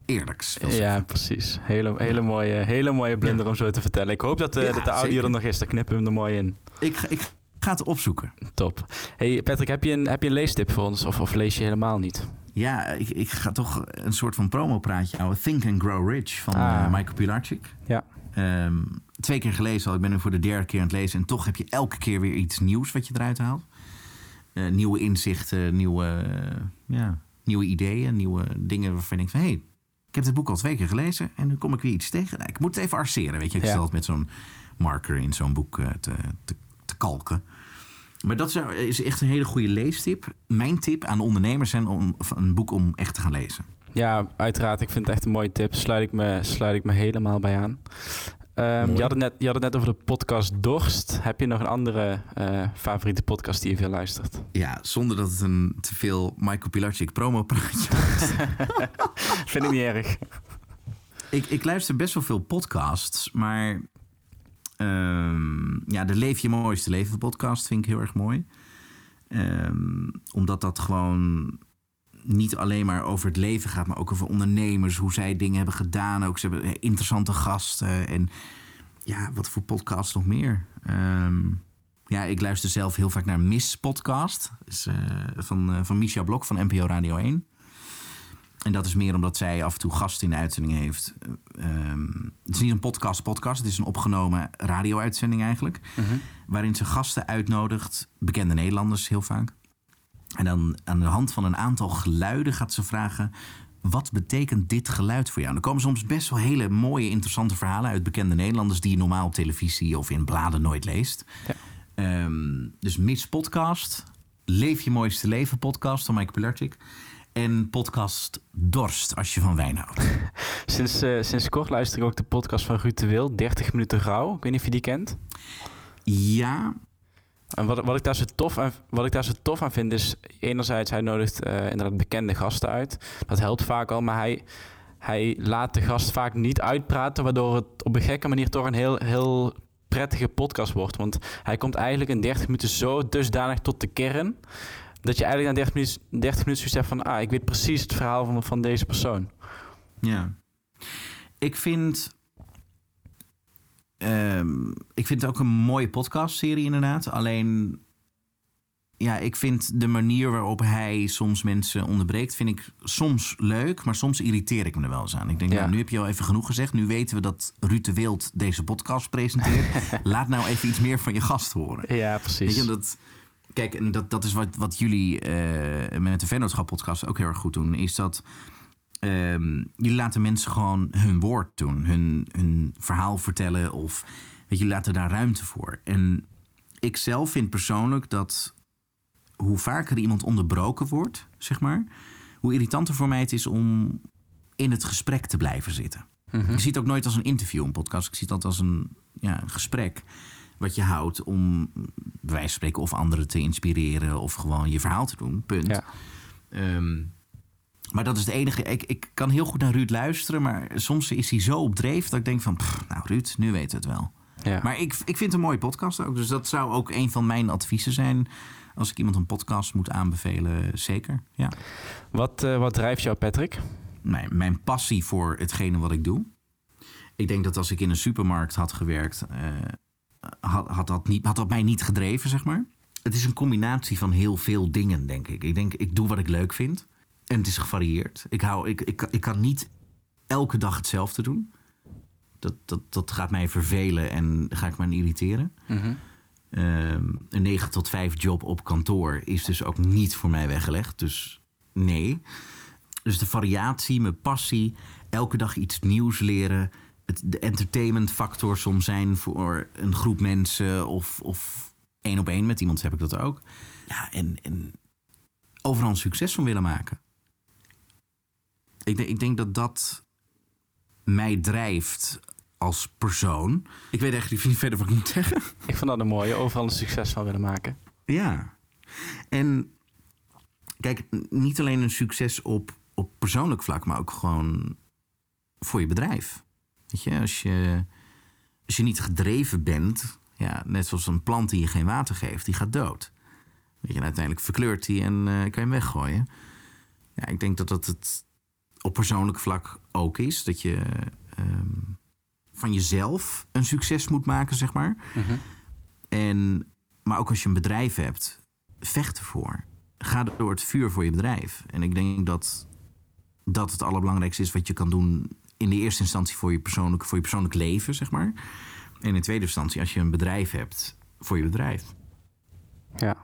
eerlijks wil zeggen. Ja, precies. Hele, hele, mooie, hele mooie blunder om zo te vertellen. Ik hoop dat de, Ja, dat de audio zeker. er nog is. Dan knippen we hem er mooi in. Ik, ga- ik ga het opzoeken. Top. Hey Patrick, heb je een, heb je een leestip voor ons? Of, of lees je helemaal niet? Ja, ik, ik ga toch een soort van promopraatje houden. Think and Grow Rich van Ah. eh, Michael Pilarczyk. Ja. Ehm, twee keer gelezen al. Ik ben nu voor de derde keer aan het lezen. En toch heb je elke keer weer iets nieuws wat je eruit haalt. Eh, nieuwe inzichten, nieuwe, eh, ja, nieuwe ideeën, nieuwe dingen waarvan je denkt van... hé, hey, ik heb dit boek al twee keer gelezen en nu kom ik weer iets tegen. Nou, ik moet het even arceren, weet je. Ik Ja. zit altijd met zo'n marker in zo'n boek eh, te, te, te kalken. Maar dat is echt een hele goede leestip. Mijn tip aan de ondernemers zijn om een boek om echt te gaan lezen. Ja, uiteraard. Ik vind het echt een mooie tip. Sluit ik me, sluit ik me helemaal bij aan. Mooi. je, had het net, je had het net over de podcast Dorst. Heb je nog een andere eh, favoriete podcast die je veel luistert? Ja, zonder dat het een te veel Michael Pilarczyk promo praatje <laughs> Vind ik niet erg. Ik, ik luister best wel veel podcasts, maar ehm, ja, de Leef je mooiste leven podcast vind ik heel erg mooi. Ehm, omdat dat gewoon niet alleen maar over het leven gaat, maar ook over ondernemers, hoe zij dingen hebben gedaan. Ook ze hebben interessante gasten en ja, wat voor podcasts nog meer. Ehm, ja, ik luister zelf heel vaak naar Miss Podcast is, eh, van, eh, van Misha Blok van NPO Radio 1. En dat is meer omdat zij af en toe gasten in de uitzending heeft. Ehm, het is niet een podcast-podcast, het is een opgenomen radio-uitzending eigenlijk. Waarin ze gasten uitnodigt, bekende Nederlanders heel vaak. En dan aan de hand van een aantal geluiden gaat ze vragen... wat betekent dit geluid voor jou? En er komen soms best wel hele mooie, interessante verhalen uit bekende Nederlanders... die je normaal op televisie of in bladen nooit leest. Ja. Ehm, dus Miss Podcast, Leef je mooiste leven podcast van Mike Pilarczyk... en podcast Dorst, als je van wijn houdt. <laughs> Sinds, eh, sinds kort luister ik ook de podcast van Ruud de Wil, 30 minuten rouw. Ik weet niet of je die kent. Ja, En wat, wat, ik daar zo tof aan, wat ik daar zo tof aan vind is... enerzijds, hij nodigt eh, inderdaad bekende gasten uit. Dat helpt vaak al, maar hij, hij laat de gast vaak niet uitpraten... waardoor het op een gekke manier toch een heel, heel prettige podcast wordt. Want hij komt eigenlijk in 30 minuten zo dusdanig tot de kern... dat je eigenlijk na 30 minuten, 30 minuten hebt van... ah, ik weet precies het verhaal van, van deze persoon. Ja. Ik vind. Ehm, ik vind het ook een mooie podcastserie, inderdaad. Alleen. Ja, ik vind de manier waarop hij soms mensen onderbreekt, vind ik soms leuk, maar soms irriteer ik me er wel eens aan. Ik denk, Ja. nou, nu heb je al even genoeg gezegd. Nu weten we dat Ruud de Wild deze podcast presenteert. <laughs> Laat nou even iets meer van je gast horen. Ja, Weet precies. je, dat, kijk, en dat, dat is wat, wat jullie eh, met de Vennootschap podcast ook heel erg goed doen. Is dat ehm, jullie laten mensen gewoon hun woord doen. Hun, hun verhaal vertellen. Of weet je, laten daar ruimte voor. En ik zelf vind persoonlijk dat hoe vaker iemand onderbroken wordt, zeg maar... hoe irritanter voor mij het is om in het gesprek te blijven zitten. Mhm. Ik zie het ook nooit als een interview, een podcast. Ik zie altijd als een, ja, een gesprek. wat je houdt om bij wijze van spreken of anderen te inspireren of gewoon je verhaal te doen. Punt. Ja. Ehm, maar dat is het enige. Ik, ik kan heel goed naar Ruud luisteren, maar soms is hij zo op dreef dat ik denk van, pff, nou Ruud, nu weet het wel. Ja. Maar ik, ik vind het een mooie podcast ook. Dus dat zou ook een van mijn adviezen zijn. Als ik iemand een podcast moet aanbevelen, zeker. Ja. Wat, eh, wat drijft jou, Patrick? Mijn, mijn passie voor hetgene wat ik doe. Ik denk dat als ik in een supermarkt had gewerkt, eh, had, had, dat niet, had dat mij niet gedreven, zeg maar. Het is een combinatie van heel veel dingen, denk ik. Ik denk, ik doe wat ik leuk vind. En het is gevarieerd. Ik, hou, ik, ik, ik kan niet elke dag hetzelfde doen. Dat, dat, dat gaat mij vervelen en ga ik me aan irriteren. Ehm, een 9 tot 5 job op kantoor is dus ook niet voor mij weggelegd. Dus nee. Dus de variatie, mijn passie, elke dag iets nieuws leren. Het, de entertainment factor soms zijn voor een groep mensen of, of één op één met iemand heb ik dat ook. Ja, en, en overal een succes van willen maken. Ik, denk- ik denk dat dat mij drijft als persoon. Ik weet eigenlijk niet verder wat ik moet zeggen. Ik vond dat een mooie. Overal een succes van willen maken. Ja. En kijk, niet alleen een succes op, op persoonlijk vlak, maar ook gewoon voor je bedrijf. Weet je, als je, als je niet gedreven bent, ja, net zoals een plant die je geen water geeft, die gaat dood. Weet je, en uiteindelijk verkleurt die en eh, kan je hem weggooien. Ja, ik denk dat dat het op persoonlijk vlak ook is. Dat je ehm, van jezelf een succes moet maken, zeg maar. En, maar ook als je een bedrijf hebt, vecht ervoor. Ga door het vuur voor je bedrijf. En ik denk dat dat het allerbelangrijkste is wat je kan doen in de eerste instantie voor je persoonlijk, voor je persoonlijk leven, zeg maar. En in de tweede instantie als je een bedrijf hebt voor je bedrijf. Ja.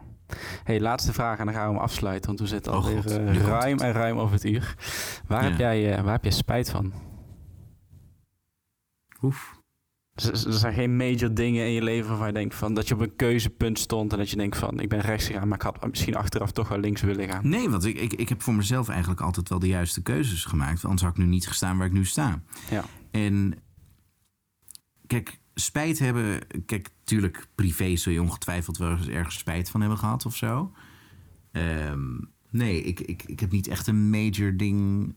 Hey, laatste vraag en dan gaan we hem afsluiten. Want we zitten Oh alweer God, eh, ruim en ruim over het uur. Waar, Ja. heb jij, eh, waar heb jij spijt van? Oef. Er zijn geen major dingen in je leven waarvan je denkt van dat je op een keuzepunt stond en dat je denkt van ik ben rechts gegaan, maar ik had misschien achteraf toch wel links willen gaan. Nee, want ik, ik, ik heb voor mezelf eigenlijk altijd wel de juiste keuzes gemaakt. Anders had ik nu niet gestaan waar ik nu sta. Ja. En kijk, spijt hebben. Kijk, tuurlijk, privé zul je ongetwijfeld wel eens ergens spijt van hebben gehad of zo. Ehm, nee, ik, ik, ik heb niet echt een major ding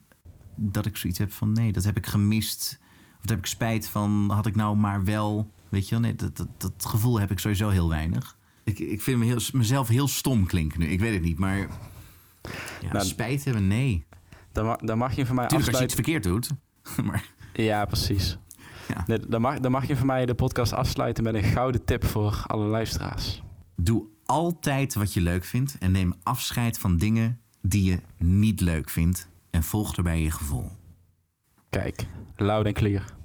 dat ik zoiets heb van nee, dat heb ik gemist. Of daar heb ik spijt van, had ik nou maar wel. Weet je wel, nee, dat, dat, dat gevoel heb ik sowieso heel weinig. Ik, ik vind me heel, mezelf heel stom klinken nu. Ik weet het niet, maar ja, Nou, spijt hebben, nee. Dan, dan mag je van mij Tuurlijk, als je iets afsluiten. verkeerd doet. <laughs> maar Ja, precies. Ja. Nee, dan, mag, dan mag je van mij de podcast afsluiten met een gouden tip voor alle luisteraars. Doe altijd wat je leuk vindt en neem afscheid van dingen die je niet leuk vindt en volg daarbij je gevoel. Kijk, loud en clear.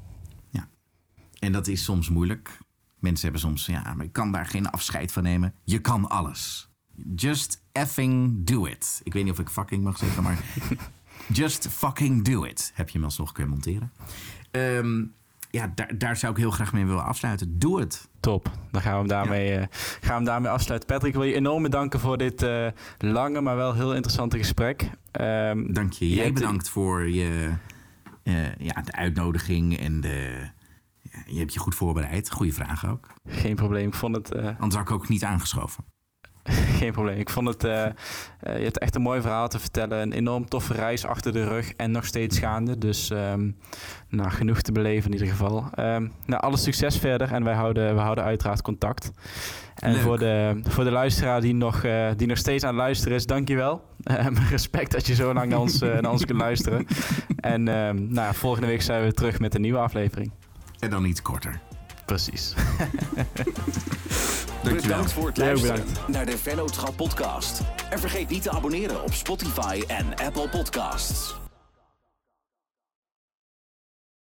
En dat is soms moeilijk. Mensen hebben soms, ja, maar ik kan daar geen afscheid van nemen. Je kan alles. Just effing do it. Ik weet niet of ik fucking mag zeggen, maar <laughs> just fucking do it. Heb je hem alsnog kunnen monteren. Ehm, ja, daar, daar zou ik heel graag mee willen afsluiten. Doe het. Top. Dan gaan we hem daarmee, eh, gaan we hem daarmee afsluiten. Patrick, ik wil je enorm bedanken voor dit eh, lange, maar wel heel interessante gesprek. Ehm, Dank je. Jij bedankt voor je, eh, ja, de uitnodiging en de, ja, je hebt je goed voorbereid. Goede vraag ook. geen probleem. Ik vond het, Anders had ik ook niet aangeschoven. <laughs> geen probleem. Ik vond het, eh, eh, je hebt echt een mooi verhaal te vertellen. Een enorm toffe reis achter de rug en nog steeds gaande. Dus ehm, nou, genoeg te beleven in ieder geval. Ehm, nou, alle succes verder en wij houden, we houden uiteraard contact. En Leuk. voor de, voor de luisteraar die nog, eh, die nog steeds aan het luisteren is, dankjewel. <laughs> Ehm respect dat je zo lang naar ons, naar ons kunt luisteren. <laughs> En nou, volgende week zijn we terug met een nieuwe aflevering. En dan iets korter. Precies. <laughs> Dankjewel. Bedankt voor het luisteren naar de Vennootschap podcast. En vergeet niet te abonneren op Spotify en Apple Podcasts.